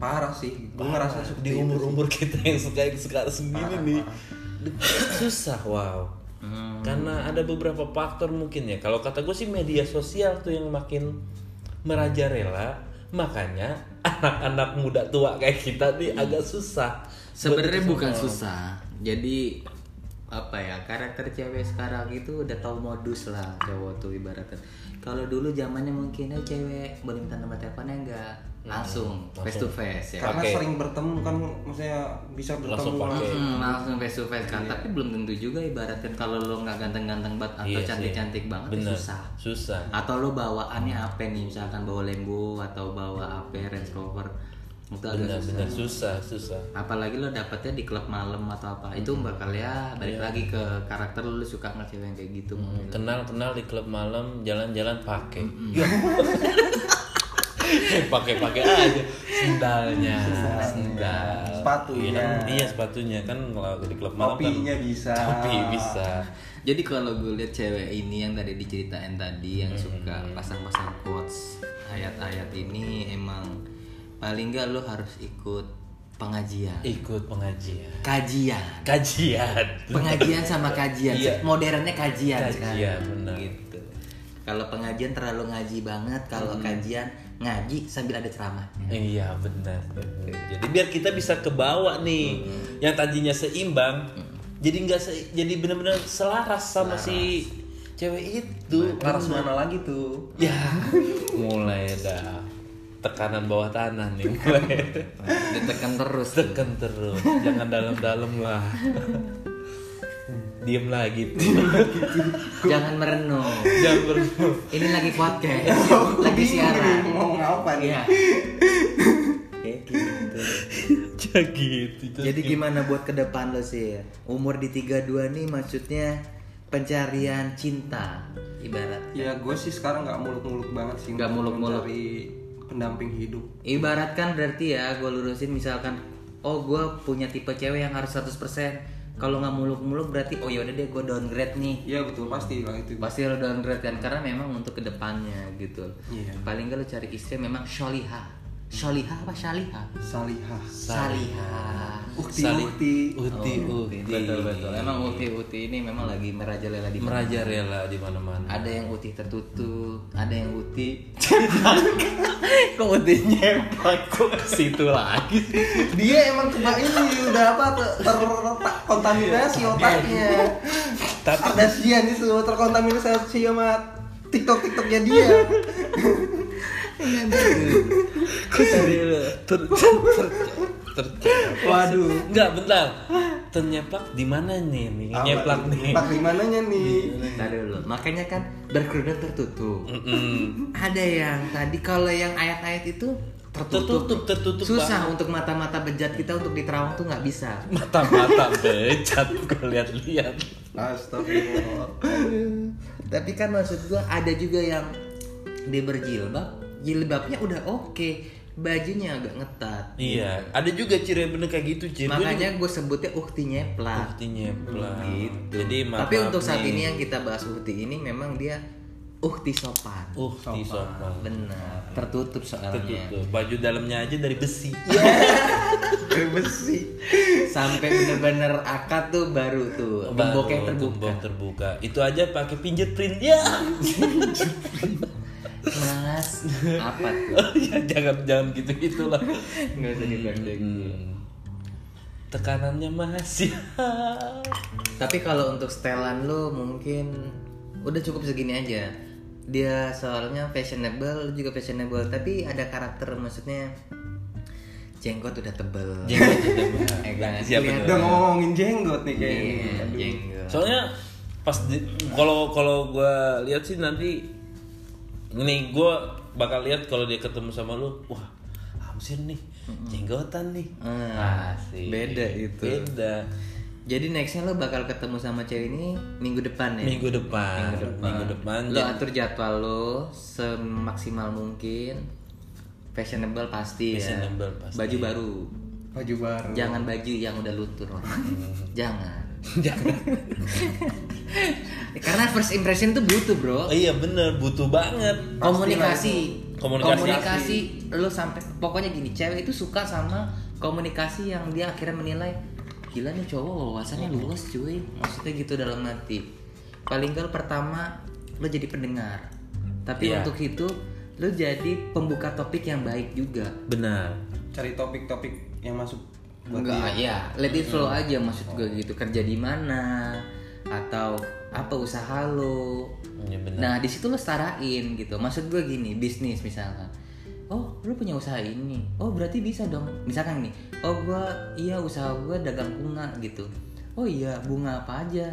Parah sih. Gue ngerasa Parah. di itu umur umur kita yang sekarang sekarang segini nih deket susah wow. Karena ada beberapa faktor mungkin ya. Kalau kata gue sih media sosial tuh yang makin merajalela. Makanya anak-anak muda tua kayak kita nih agak susah. sebenarnya bukan susah jadi apa ya karakter cewek sekarang itu udah tahu modus lah cowok tuh ibaratnya. Kalau dulu zamannya mungkin eh cewek boleh minta nomor teleponnya enggak? Langsung face to face ya. Karena Pakai. sering bertemu kan maksudnya bisa Langsung bertemu pakai. Hmm, langsung face to face kan. Tapi belum tentu juga ibaratnya kalau lo nggak ganteng-ganteng banget atau Iya cantik-cantik banget ya Bener. susah. Susah. atau lo bawaannya apa nih? Misalkan bawa Lambo atau bawa apa Range Rover itu agak susah Benar-benar susah, susah. apalagi lo dapetnya di klub malam atau apa itu bakal ya balik lagi ke karakter lo, lo suka nggak cewek yang kayak gitu kenal-kenal di klub malam jalan-jalan pakai. Pakai-pakai aja. Sendalnya sendal. Sepatunya. iya, iya sepatunya. Kan kalau di klub malam Kopinya kan bisa. kopi bisa. Jadi kalau gue lihat cewek ini yang tadi diceritain tadi yang suka pasang-pasang quotes ayat-ayat ini emang paling nggak lo harus ikut pengajian. Ikut pengajian. Kajian. Kajian. Pengajian sama kajian. Iya. modernnya kajian, Kajian, benar. gitu. Kalau pengajian terlalu ngaji banget kalau kajian ngaji sambil ada ceramahnya iya benar benar. jadi biar kita bisa kebawa nih yang tadinya seimbang jadi nggak se- jadi benar-benar selaras sama si cewek itu. Laras mana lagi tuh? Ya, mulai dah tekanan bawah tanah nih mulai. ditekan terus Tekan terus, jangan dalam-dalam lah. Diem lagi tuh. jangan merenung Jangan ber- ini lagi podcast lagi siaran Ngomong apa nih? Iya. Kayak gitu. Ya gitu. Jadi gimana buat ke depan lo sih? Umur di 32 nih maksudnya pencarian cinta ibarat. Ya gue sih sekarang nggak muluk-muluk banget sih Nggak muluk-muluk. mencari pendamping hidup. Ibarat kan berarti ya gue lurusin misalkan oh gue punya tipe cewek yang harus 100% kalau nggak muluk-muluk berarti oh yaudah deh gue downgrade nih Iya betul pasti lah itu. pasti lo downgrade kan karena memang untuk ke depannya gitu Iya. paling gak lo cari istri memang syolihah syolihah apa syalihah Salihah. salihah Ukti Saling- ukti. Uti, Oh, uti. betul betul emang uti uti ini memang lagi merajalela di Merajalela di mana-mana. ada yang uti tertutup ada yang uti kok uti nyepak kok ke situ lagi sih? Dia emang kena ini udah apa ter- terkontaminasi otaknya. Tapi- ada sian itu terkontaminasi sama TikTok TikToknya dia. Kok tadi lu ter ter ter Waduh. Enggak, bentar. Ternyeplak di mana nih nih? Nyeplak nih. Pak di mananya nih? Ntar dulu makanya kan berkerudung tertutup ada yang tadi kalau yang ayat-ayat itu tertutup Tertutup, tertutup susah untuk mata-mata bejat kita untuk diterawang tuh nggak bisa Mata-mata becat gue lihat-lihat. Astagfirullah. tapi kan maksud gua ada juga yang dia berjilbab jilbabnya udah oke bajunya agak ngetat Iya, ada juga ciri bener kayak gitu, ciri. makanya gue sebutnya ukti nyeplak Ukti nyeplak. gitu Jadi tapi untuk saat nih. ini yang kita bahas ukti ini memang dia ukti sopan Ukti sopan. benar tertutup soalnya Tertutup. Baju dalamnya aja dari besi. Dari besi sampai bener-bener akad tuh baru tuh gemboknya Baru terbuka gembok terbuka. Itu aja pakai pinjet print ya. mas apa tuh ya jangan jangan gitu gitulah. nggak usah dibanding Hmm. Tekanannya masih. tapi kalau untuk setelan lo mungkin udah cukup segini aja dia soalnya fashionable lu juga fashionable tapi ada karakter maksudnya jenggot udah tebel Jenggot udah tebel. Eh? Siapa. Udah ngomongin jenggot nih kayaknya. Iya, jenggot Soalnya pas kalau kalau gua lihat sih nanti ini gua bakal lihat kalau dia ketemu sama lu, wah Hamsir nih, jenggotan nih. Ah, Asik. beda itu. Beda. Jadi nextnya lo bakal ketemu sama cewek ini minggu depan ya? Minggu depan. Minggu depan. Minggu depan. Lo atur jadwal lo semaksimal mungkin. Fashionable pasti ya. Fashionable pasti. Baju baru. Baju baru. Jangan baju yang udah luntur. Jangan. Jangan. Karena first impression tuh butuh, Bro. Oh iya bener, butuh banget. Komunikasi. Komunikasi. Komunikasi lo sampai pokoknya gini, cewek itu suka sama komunikasi yang dia akhirnya menilai gila nih cowok wawasannya luas cuy. Maksudnya gitu dalam hati. Paling enggak pertama lo jadi pendengar. Tapi Iya. untuk itu lo jadi pembuka topik yang baik juga. Benar. Cari topik-topik yang masuk Enggak, ya, let it flow aja maksud gue gitu. Kerja di mana atau apa usaha lo. Iya benar. Nah, di situ lo setarain gitu. Maksud gue gini, bisnis misalkan. Oh, lo punya usaha ini. Oh, berarti bisa dong. Misalkan nih, oh gua iya usaha gua dagang bunga gitu. Oh iya, bunga apa aja?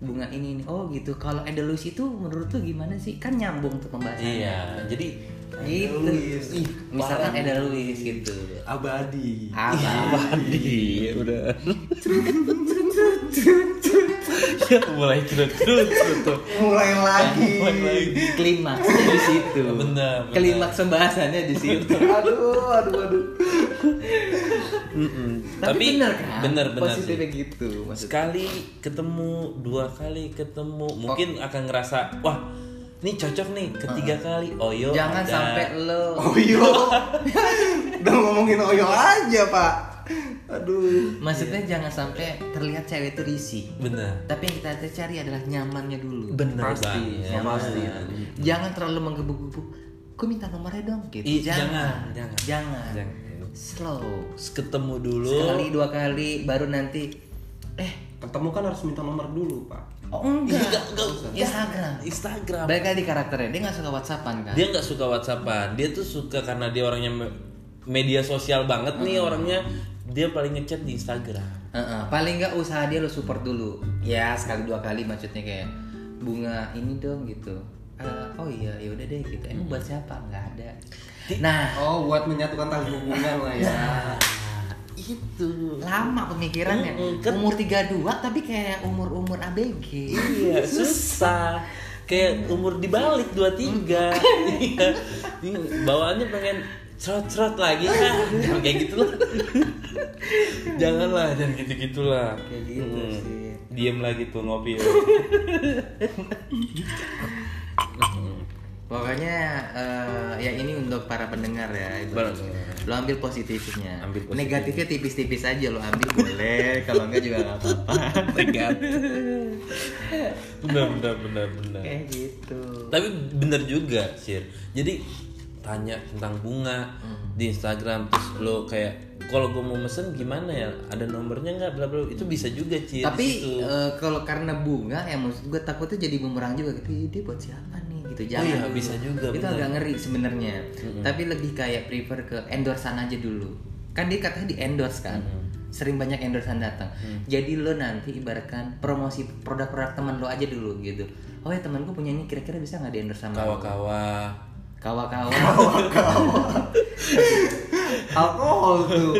Bunga ini ini. Oh gitu. Kalau Edelweiss itu menurut lo gimana sih? Kan nyambung tuh pembahasannya. Iya, jadi Gitu. Edelweiss. Ih, misalkan Edelweiss gitu. Abadi. Apa? Adi udah. ya mulai cerut cerut. Mulai lagi. Mulai lagi. Klimaksnya di situ. Benar, benar. Klimaks pembahasannya di situ. aduh, aduh, aduh. Mm-mm. Tapi, bener kan? bener bener Positifnya sih. gitu. Maksudnya. sekali ketemu dua kali ketemu mungkin akan ngerasa wah ini cocok nih ketiga kali oh yo Jangan ada. sampai lo Oyo. Udah ngomongin Oyo aja, Pak. Aduh. Maksudnya jangan sampai terlihat cewek itu risih. bener Tapi yang kita cari adalah nyamannya dulu. bener Pasti, banget. Nyaman. pasti. Jangan terlalu menggebu-gebu. Gue minta nomornya dong gitu. Ih, jangan. jangan, Jangan. Jangan. Slow. ketemu dulu Sekali dua kali baru nanti eh Ketemu kan harus minta nomor dulu, Pak. Oh enggak. Enggak, enggak, enggak. Instagram. Instagram. Balik lagi di karakternya. Dia nggak suka WhatsAppan kan. dia nggak suka WhatsAppan. Dia tuh suka karena dia orangnya me- media sosial banget nih orangnya. Dia paling ngechat di Instagram. Heeh, paling nggak usaha dia lo support dulu. Ya sekali dua kali maksudnya kayak bunga ini dong gitu. Eh, oh iya ya udah deh gitu. Emang buat siapa? Nggak ada. Nah. Oh, buat menyatukan tali hubungan lah ya. Itu. lama pemikirannya Mm-mm, kan- umur 32 tapi kayak umur-umur ABG Iya, susah. Kayak umur dibalik 23. Iya. Ini Bawaannya pengen cerot-cerot lagi kan. Jangan kayak gitu lah. Janganlah, jangan gitu-gitulah. Kayak gitu Mm. sih. Diem lagi tuh ngopi. Pokoknya eh, ya ini untuk para pendengar ya. Itu. Benar. Lo ambil positifnya. Ambil positif. Negatifnya tipis-tipis aja lo ambil boleh. Kalau enggak juga nggak apa-apa. benar, benar, benar, benar. Kayak gitu. Tapi bener juga, Sir. Jadi tanya tentang bunga di Instagram terus lo kayak kalau gue mau mesen gimana ya? Ada nomornya nggak? Bla bla. Itu bisa juga, Cir. Tapi eh, kalau karena bunga ya maksud gue takutnya jadi bumerang juga gitu. "Ih, Dia buat siapa nih gitu. Jangan. iya, dulu. bisa juga, Itu benar. agak ngeri sebenarnya. Tapi lebih kayak prefer ke endorsean aja dulu. Kan dia katanya di endorse kan. Sering banyak endorsean datang. Jadi lo nanti ibaratkan promosi produk-produk teman lo aja dulu gitu. Oh ya temanku punya ini kira-kira bisa nggak di endorse sama lo? kawa-kawa Kawa-kawa. alkohol tuh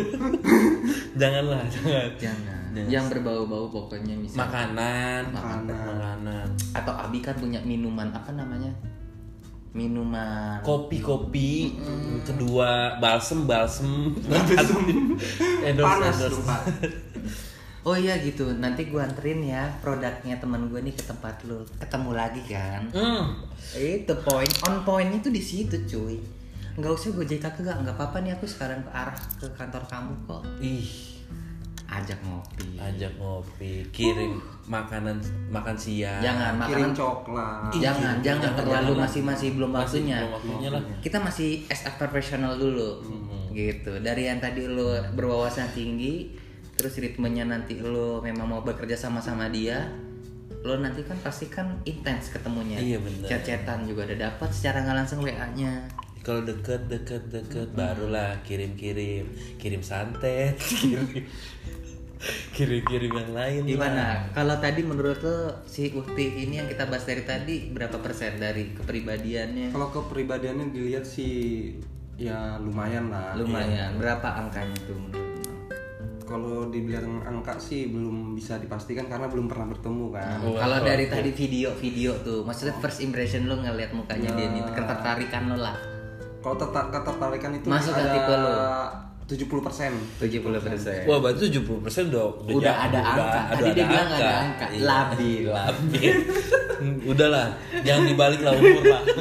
janganlah jangan Jangan. Yang berbau-bau pokoknya misalnya. makanan Makanan. makanan Atau Abi kan punya minuman apa namanya? Minuman kopi kopi kedua balsem balsem panas Oh iya gitu, nanti gua anterin ya produknya teman gue nih ke tempat lu. Ketemu lagi kan? Hmm. Itu poin on pointnya tuh di situ cuy. Nggak usah gue jadi kakak nggak apa-apa nih aku sekarang ke arah ke kantor kamu kok. ih Ajak ngopi. ajak ngopi kirim makanan makan siang Jangan kirim makanan coklat Ih, jangan, jangan, jangan terlalu jangan lah. masih masih belum Masih waktunya. belum waktunya lah. Kita masih as a professional dulu. Gitu. Dari yang tadi lo berwawasan tinggi, terus ritmenya nanti lo memang mau bekerja sama-sama dia, lo nanti kan pasti kan intens ketemunya. Iya, bener. Chat-chatan juga udah dapat secara nggak langsung WA-nya. Kalau deket deket deket barulah kirim kirim kirim santet kirim kirim kirim yang lain. Gimana? Kalau tadi menurut lo si Ukti ini yang kita bahas dari tadi berapa persen dari kepribadiannya? kalau kepribadiannya dilihat sih ya lumayan lah Lumayan. Berapa angkanya tuh kalau dibilang angka sih belum bisa dipastikan karena belum pernah bertemu kan Oh, Kalau oh, dari tadi video-video tuh, maksudnya first impression lo ngeliat mukanya dia nih, ketertarikan lo lah. Kalau terta- ketertarikan itu Masuk ke ada tipe lo? 70 persen 70 persen. Wah berarti 70% persen udah Udah jauh, ada angka. Tadi dia bilang ada angka. Iya. Labil. Labil. Udahlah, jangan dibalik lah umur lah.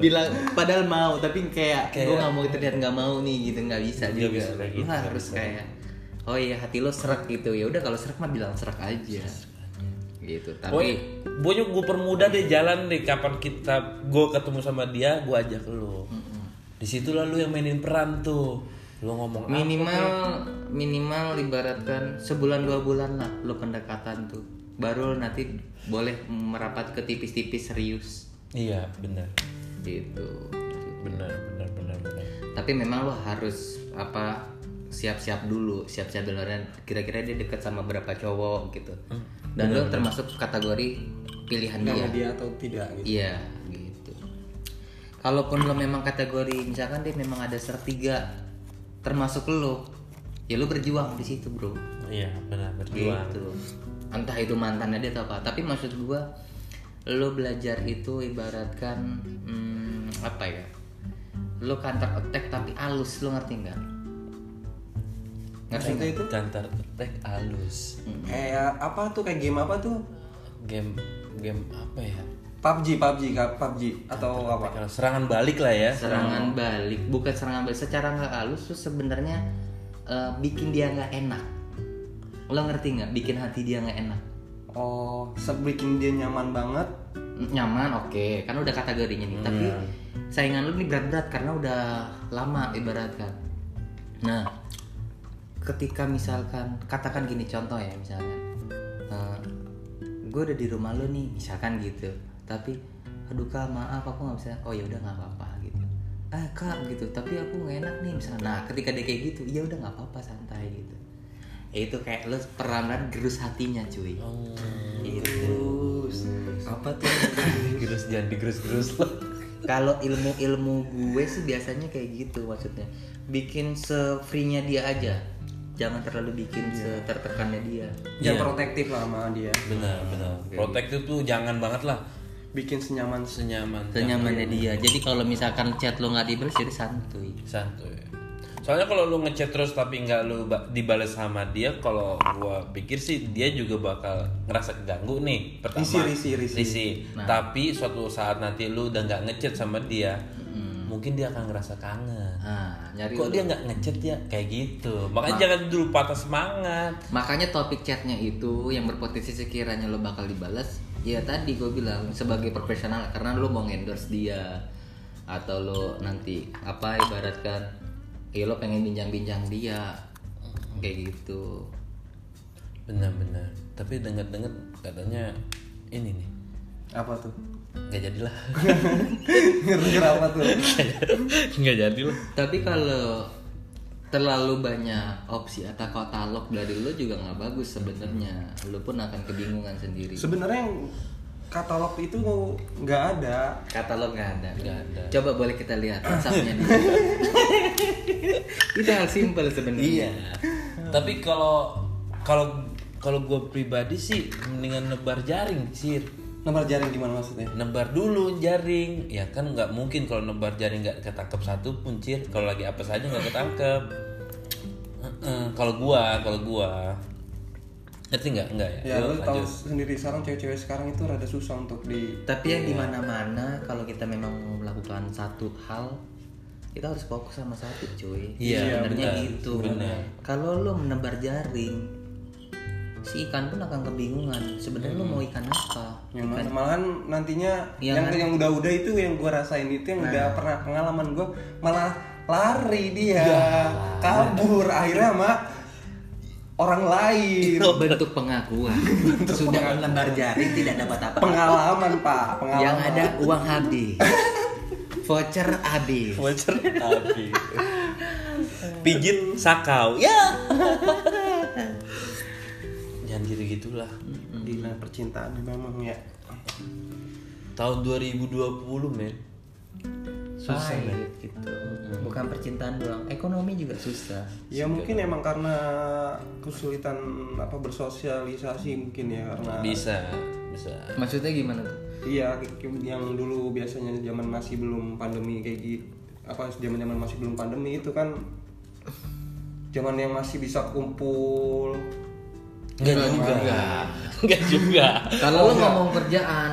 Bilang padahal mau, tapi kayak, Kayak- gue nggak mau terlihat nggak mau nih gitu nggak bisa juga. bisa gitu, harus bisa. kayak, oh iya hati lo serak gitu ya udah kalau serak mah bilang serak aja. Gitu. Tapi boy gue permudah deh jalan deh kapan kita gue ketemu sama dia gue ajak lu. Di situlah lu yang mainin peran tuh. Lu ngomong apa minimal minimal ibaratkan sebulan dua bulan lah lo pendekatan tuh baru nanti boleh merapat ke tipis-tipis serius Iya benar, gitu benar, benar, benar, benar. tapi memang lo harus apa siap-siap dulu siap-siap dulu kira-kira dia deket sama berapa cowok gitu dan lo termasuk kategori pilihan sama dia. dia atau tidak gitu. Iya gitu. Kalaupun lo memang kategori misalkan dia memang ada sertiga termasuk lo ya lo berjuang di situ bro. Iya benar berjuang. gitu. Entah itu mantannya dia atau apa tapi maksud gua lo belajar itu ibaratkan hmm, apa ya lo counter attack tapi halus lo ngerti nggak ngerti Maksudnya nggak? itu? Counter attack halus. kayak apa tuh? Kayak game apa tuh? Game game apa ya? PUBG PUBG PUBG atau apa? Kalau serangan balik lah ya. serangan balik. Bukan serangan balik. Secara nggak halus tuh sebenarnya eh, bikin dia nggak enak. Lo ngerti nggak? Bikin hati dia nggak enak. Oh sebikin dia nyaman banget? Nyaman oke. Kan udah kategorinya nih. Tapi saingan lu nih berat-berat karena udah lama ibaratkan. Nah ketika misalkan katakan gini contoh ya misalkan. Gue udah di rumah lu nih misalkan gitu. Tapi aduh kak maaf aku nggak bisa. Oh ya udah nggak apa-apa gitu. Ah kak gitu. Tapi aku nggak enak nih misalnya nah ketika dia kayak gitu ya udah nggak apa-apa santai gitu. Ya itu kayak lu perlahan gerus hatinya cuy. Oh, itu apa tuh? Gerus jangan digerus-gerus lah. kalau ilmu-ilmu gue sih biasanya kayak gitu maksudnya. Bikin se-free-nya dia aja jangan terlalu bikin setertekannya dia. Jangan Iya. protektif lah sama dia. benar benar. Protektif tuh jangan banget lah. Bikin senyaman. Senyaman. Senyamannya dia. Jadi kalau misalkan chat lo nggak dibalas jadi santuy. Santuy. Soalnya kalau lu ngechat terus tapi nggak lu ba- dibales sama dia kalau gua pikir sih dia juga bakal ngerasa keganggu nih pertama. Risih, risih, risih. tapi suatu saat nanti lu udah nggak ngechat sama dia mungkin dia akan ngerasa kangen. Nah nyari kok lu. dia nggak ngechat ya? Kayak gitu. Makanya jangan dulu patah semangat. Makanya topik chatnya itu yang berpotensi sekiranya lo bakal dibalas ya tadi gue bilang sebagai profesional karena lo mau endorse dia atau lo nanti apa ibaratkan ya lo pengen bincang-bincang dia kayak gitu. Benar-benar. Tapi dengar-dengar katanya ini nih. Apa tuh? Nggak jadilah Ngerti apa tuh? nggak jadi lah tapi kalau terlalu banyak opsi atau katalog dari lo juga nggak bagus sebenarnya lo pun akan kebingungan sendiri Sebenarnya yang katalog itu nggak ada. katalog nggak ada Nggak ada. coba boleh kita lihat WhatsAppnya itu hal simpel sebenarnya Iya. Tapi kalau kalau kalau gue pribadi sih mendingan nebar jaring sih. Nomor jaring gimana maksudnya? Nebar dulu jaring. Ya kan nggak mungkin kalau nebar jaring nggak ketangkep satu pun cir. Kalau lagi apa saja nggak ketangkep. Heeh, kalau gua, kalau gua. Ngerti nggak? Enggak ya? Ya lu tahu sendiri sekarang cewek-cewek sekarang itu rada susah untuk di tapi yang di mana-mana kalau kita memang mau melakukan satu hal kita harus fokus sama satu cuy Iya, sebenarnya benar, gitu benar. kalau lo menebar jaring si ikan pun akan kebingungan. Sebenarnya lo mau ikan apa? Yang mana malahan nantinya Yang yang kan- yang udah-udah itu yang gua rasain itu yang udah pernah pengalaman gua malah lari dia. Kabur. Akhirnya sama orang lain. Itu bentuk pengakuan. Sudah menebar jaring tidak dapat apa pengalaman pak. Pengalaman. Yang ada uang habis. Voucher habis. Voucher habis. Pijit sakau. Ya. Jangan gitu-gitulah. gila percintaan memang ya. Tahun 2020, men. susah gitu. Bukan percintaan doang ekonomi juga susah. Ya mungkin emang karena kesulitan apa bersosialisasi mungkin ya karena Bisa, bisa. maksudnya gimana tuh? Iya yang dulu biasanya zaman masih belum pandemi kayak gitu apa zaman zaman masih belum pandemi itu kan zaman yang masih bisa kumpul Enggak juga. Enggak juga. Kalau lo ngomong kerjaan,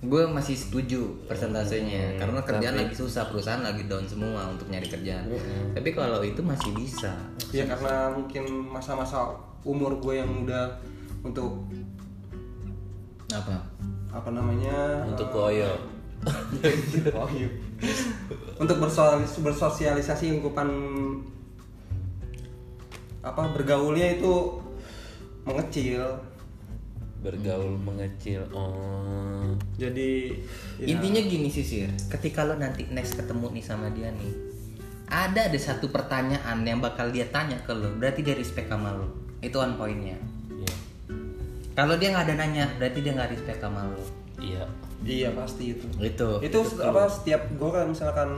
gue masih setuju persentasenya karena kerjaan lagi susah, perusahaan lagi down semua untuk nyari kerjaan. Tapi kalau itu masih bisa. ya karena mungkin masa-masa umur gue yang udah untuk Apa? apa namanya Untuk koyo. Untuk bersosialis- bersosialisasi lingkupan apa bergaulnya itu mengecil Bergaul mengecil. Oh. jadi ya, Intinya gini sih Sir, ketika lo nanti next ketemu nih sama dia nih, ada ada satu pertanyaan yang bakal dia tanya ke lo, berarti dia respect sama lo. Itu one pointnya. Iya. Kalau dia nggak ada nanya, berarti dia nggak respect sama lo. Iya. iya pasti itu Itu. itu apa setiap gue kan misalkan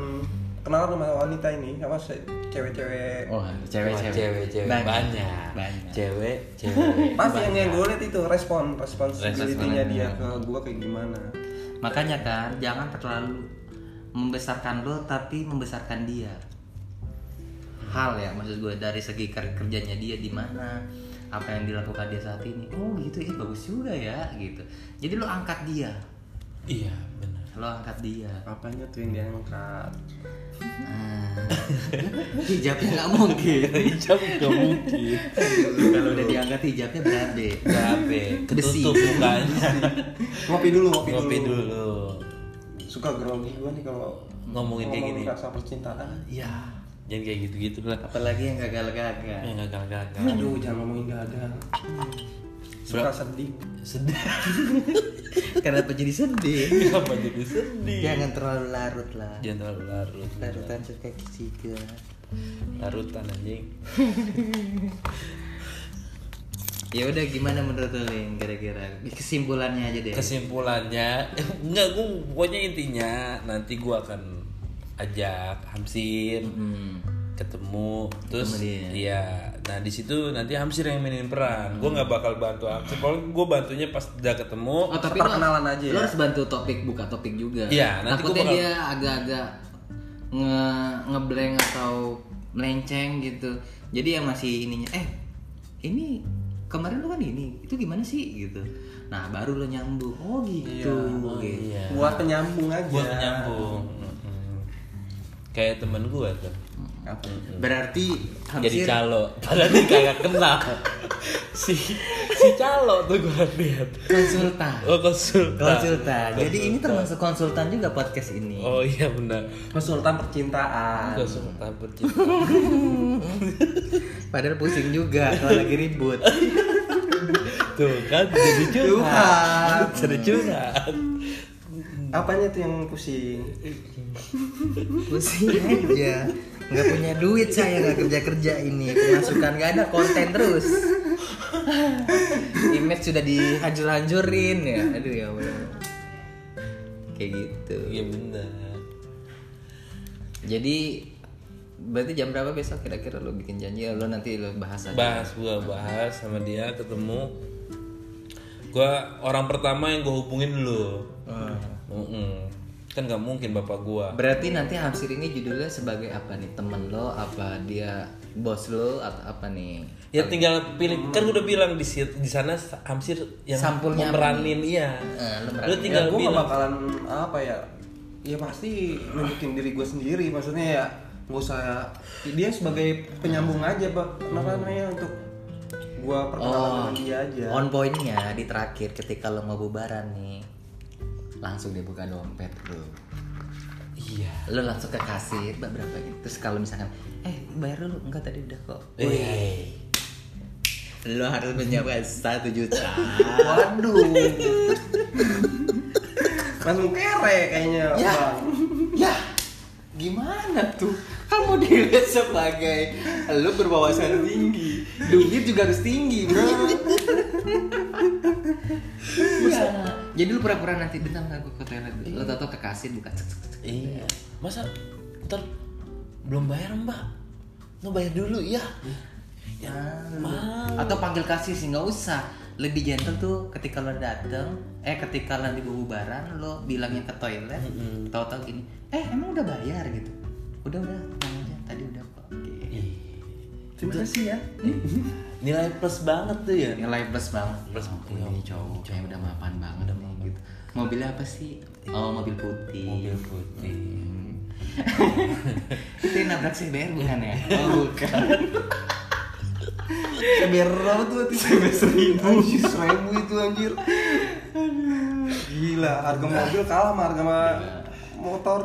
kenal sama wanita ini apa se- cewek-cewek Oh, cewek-cewek. Cewek-cewek banyak. Banyak. Cewek, cewek. pasti yang yang gue lihat itu respon responsibility-nya dia ke gue kayak gimana Makanya kan jangan terlalu membesarkan lo tapi membesarkan dia. Hal ya maksud gue dari segi ker- kerjanya dia di mana, apa yang dilakukan dia saat ini. Oh gitu ini bagus juga ya gitu. Jadi lo angkat dia, Iya, benar. lo angkat dia. apanya tuh yang diangkat. hijabnya nggak mungkin. Hijab enggak mungkin. Kalau udah diangkat hijabnya berabe. Gabe, Besi. ketutup mukanya. ngopi dulu ngopi, Ngopi dulu. dulu. suka grogi gue nih kalau Ngomongin kayak gini. rasa percintaan Iya. Jangan kayak gitu-gitu lah. Apalagi yang gagal-gagal. Yang gagal-gagal. aduh jangan ngomongin gagal suka sedih Sedih. Kenapa jadi sedih? Kenapa jadi sedih? Jangan terlalu larut lah. Jangan terlalu larut. Larutan suka kesiga. Larutan anjing. Ya udah gimana menurut lu Lin kira-kira kesimpulannya aja deh. kesimpulannya enggak gue pokoknya intinya nanti gue akan ajak Hamsir Hmm. Ketemu terus Ketemu dia. iya nah di situ nanti Hamsir yang mainin peran gue nggak bakal bantu Hamsir kalau gue bantunya pas udah ketemu Oh tapi Perkenalan aja lo ya. harus bantu topik buka topik juga. Iya, nanti Takutnya gua bakal- dia agak-agak nge ngeblank atau melenceng gitu. Jadi yang masih ininya eh ini kemarin lo kan ini itu gimana sih gitu. Nah baru lo nyambung. Oh gitu. oh gitu. iya Buat penyambung aja. buat nyambung Mm-mm. kayak temen gue tuh Berarti jadi Hamsir calo padahal dia kagak kenal si si calo tuh gue lihat konsultan. oh konsultan Konsultan. Jadi ini termasuk konsultan juga podcast ini. oh iya benar Konsultan percintaan. konsultan percintaan Padahal pusing juga kalau lagi ribut. tuh kan jadi Curhat. jadi curhat Apanya tuh yang pusing? Pusing aja. Nggak punya duit saya nggak kerja kerja ini. Pemasukan nggak ada konten terus. Image sudah dihancur-hancurin ya. Aduh ya Allah. Kayak gitu. iya benar Jadi berarti jam berapa besok kira-kira lo bikin janji lo nanti lo bahas aja. bahas gua bahas sama dia ketemu gua orang pertama yang gua hubungin dulu Mm-mm. Kan nggak mungkin bapak gua. Berarti nanti Hamsir ini judulnya sebagai apa nih? Temen lo apa dia bos lo atau apa nih? ya tinggal pilih. Kan gua udah bilang di di sana Hamsir yang Sampulnya apa memeranin iya. Eh, lo lu meranin. tinggal ya, bilang. bakalan apa ya? Ya pasti nunjukin diri gue sendiri maksudnya ya nggak usah. Dia sebagai penyambung aja pak. Kenapa namanya untuk gue perkenalan Oh, dengan dia aja? on pointnya di terakhir ketika lo mau bubaran nih langsung dia buka dompet bro. Iya. Lo langsung ke kasir mbak berapa gitu. Terus kalau misalkan eh bayar dulu. Enggak tadi udah kok. Eh. Lo harus menyiapkan satu juta. Waduh. Langsung kere kayaknya Ya. bang. Ya. Gimana tuh? Kamu dilihat sebagai lo berwawasan tinggi. Duit juga harus tinggi bro ya. jadi lu pura-pura nanti bentar nggak gue ke toilet dulu. lo tau ke kasir buka cek, cek, cek. iya. Masa ntar belum bayar mbak? Lu bayar dulu ya ya mahal atau panggil kasir sih nggak usah. Lebih gentle tuh ketika lo dateng eh ketika nanti bubaran lo bilangnya ke toilet tahu-tahu gini eh emang udah bayar? Gitu. Udah udah tenang aja tadi udah kok. Oke. terima kasih ya nilai plus banget tuh ya. Nilai plus banget. Plus, oh, ini cowok kayak udah mapan banget nih gitu. Mobilnya apa sih? Oh mobil putih. Mobil putih. Itu yang nabrak CBR bukan ya? Oh bukan. Biar berapa tuh tiga seribu. Anjir seribu itu anjir. Gila harga mobil kalah sama harga ma- motor.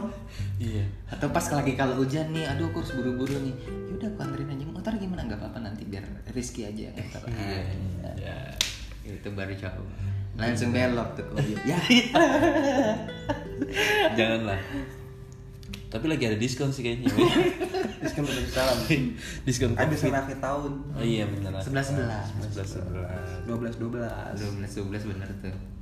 Iya. Atau pas lagi kalau hujan nih aduh aku harus buru-buru nih. Yaudah aku anterin aja. Motor gimana? Nggak apa-apa nanti Rizky aja yang nganter. Ah, ya itu baru cowok langsung belok tuh mobil. Ya. Janganlah. Tapi lagi ada diskon sih kayaknya. Diskon besar besaran diskon habis akhir tahun. Oh iya bener sebelas sebelas sebelas sebelas dua belas dua belas. Dua belas dua belas bener tuh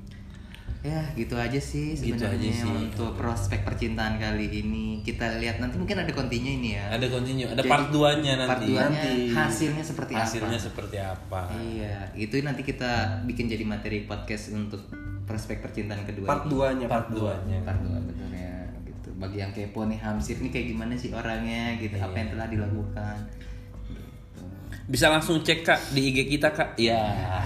ya gitu aja sih Gitu sebenarnya aja sih. untuk prospek percintaan kali ini. Kita lihat nanti mungkin ada kontinya ini ya. Ada continue ada Jadi, part 2 nya nanti. part 2 nya Nanti. hasilnya seperti hasilnya apa seperti apa. Iya itu nanti kita bikin jadi materi podcast untuk prospek percintaan kedua part duanya. Part 2 nya part dua ya. Gitu. Bagi yang kepo nih Hamsir nih kayak gimana sih orangnya? Gitu apa yang telah dilakukan? gitu. Bisa langsung cek kak di IG kita kak. Ya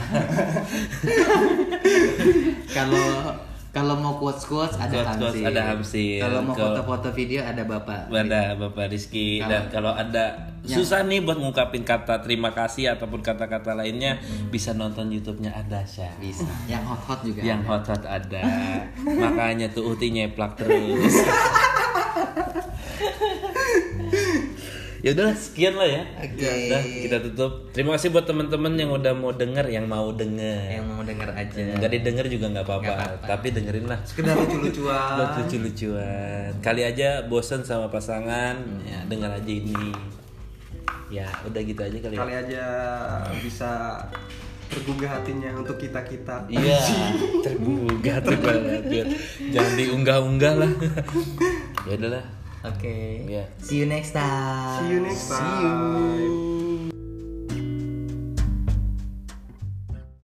kalau kalau mau quotes quotes ada Hamsir ada Hamsir. kalau mau foto-foto video ada bapak ada bapak Rizky. Kalau- dan kalau ada susah nih buat ngungkapin kata terima kasih ataupun kata-kata lainnya. Bisa nonton YouTube-nya Adasya bisa. Yang hot hot juga yang ada. hot hot ada. Makanya tuh Uti nyeplak terus ya udah sekian lah ya. Oke. udah kita tutup. Terima kasih buat teman-teman yang udah mau denger yang mau denger. Yang mau denger aja. Nggak didengar juga nggak apa-apa tapi dengerin lah. Sekedar lucu-lucuan. Lucu-lucuan. Kali aja bosen sama pasangan. Ya dengar aja ini. Ya udah gitu aja kali ya. Kali aja bisa tergugah hatinya untuk kita kita Iya, tergugah tuh banget. Jangan diunggah-unggah lah. ya udahlah. Oke. Iya. See you next time. see you next time